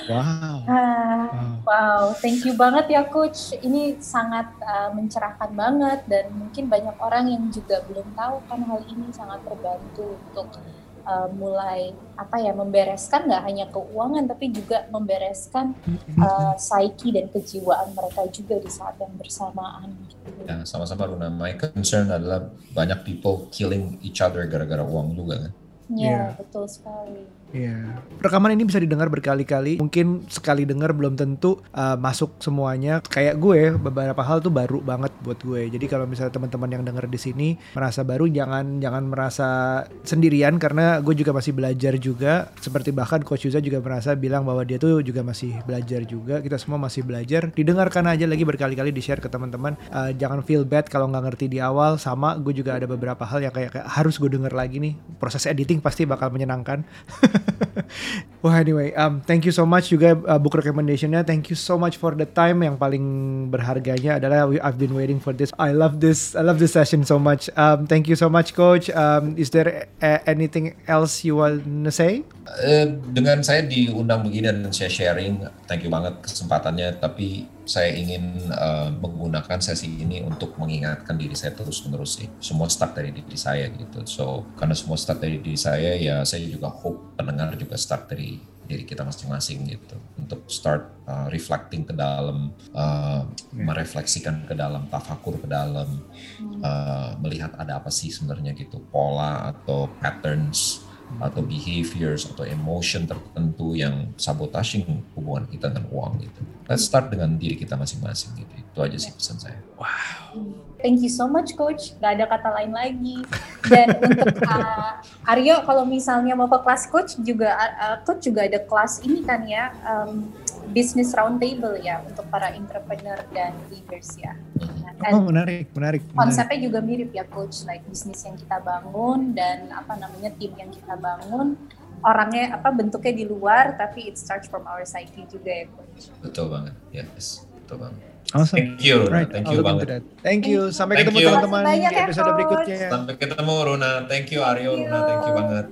Wow. Ah, wow. Wow, thank you banget ya coach. Ini sangat uh, mencerahkan banget dan mungkin banyak orang yang juga belum tahu kan hal ini sangat terbantu untuk uh, mulai apa ya membereskan nggak hanya keuangan tapi juga membereskan uh, psyche dan kejiwaan mereka juga di saat yang bersamaan. gitu. Ya, sama-sama Luna. My concern adalah banyak people killing each other gara-gara uang juga kan. Ya, Iya. betul sekali. Iya. Rekaman ini bisa didengar berkali-kali. Mungkin sekali dengar belum tentu uh, masuk semuanya. Kayak gue, beberapa hal tuh baru banget buat gue. Jadi kalau misalnya teman-teman yang denger di sini merasa baru, jangan jangan merasa sendirian karena gue juga masih belajar juga. Seperti bahkan Coach Yuza juga merasa bilang bahwa dia tuh juga masih belajar juga. Kita semua masih belajar. Didengarkan aja lagi berkali-kali di share ke teman-teman. Uh, jangan feel bad kalau nggak ngerti di awal. Sama gue juga ada beberapa hal yang kayak, kayak harus gue denger lagi nih. Proses editing pasti bakal menyenangkan. Wah anyway, um, thank you so much juga uh, book recommendationnya. Thank you so much for the time yang paling berharganya adalah we, I've been waiting for this. I love this. I love this session so much. Um, thank you so much, Coach. Um, is there a- anything else you wanna say? Eh, dengan saya diundang begini dan saya sharing, thank you banget kesempatannya. Tapi saya ingin eh, menggunakan sesi ini untuk mengingatkan diri saya terus menerus sih. Semua start dari diri saya gitu. So karena semua start dari diri saya, ya saya juga hope pendengar juga start dari diri kita masing-masing gitu untuk start uh, reflecting ke dalam uh, merefleksikan ke dalam tafakur ke dalam uh, melihat ada apa sih sebenarnya gitu pola atau patterns atau behaviors atau emotion tertentu yang sabotaging hubungan kita dengan uang gitu. Let's start dengan diri kita masing-masing gitu. Itu aja sih pesan saya. Thank you so much coach. Gak ada kata lain lagi. Dan untuk uh, Aryo kalau misalnya mau ke kelas coach juga uh, coach juga ada kelas ini kan ya um, business roundtable ya untuk para entrepreneur dan leaders ya. Kan Oh menarik, menarik. menarik. konsepnya juga mirip ya coach like bisnis yang kita bangun dan apa namanya tim yang kita bangun orangnya apa bentuknya di luar tapi it starts from our psyche juga ya coach. Betul banget. Yes, betul banget. Awesome. Thank you. Right, Thank you banget. Thank you. Sampai Thank ketemu you. teman-teman di ya, episode berikutnya. Sampai ketemu Runa. Thank you Aryo, Runa. Thank you banget.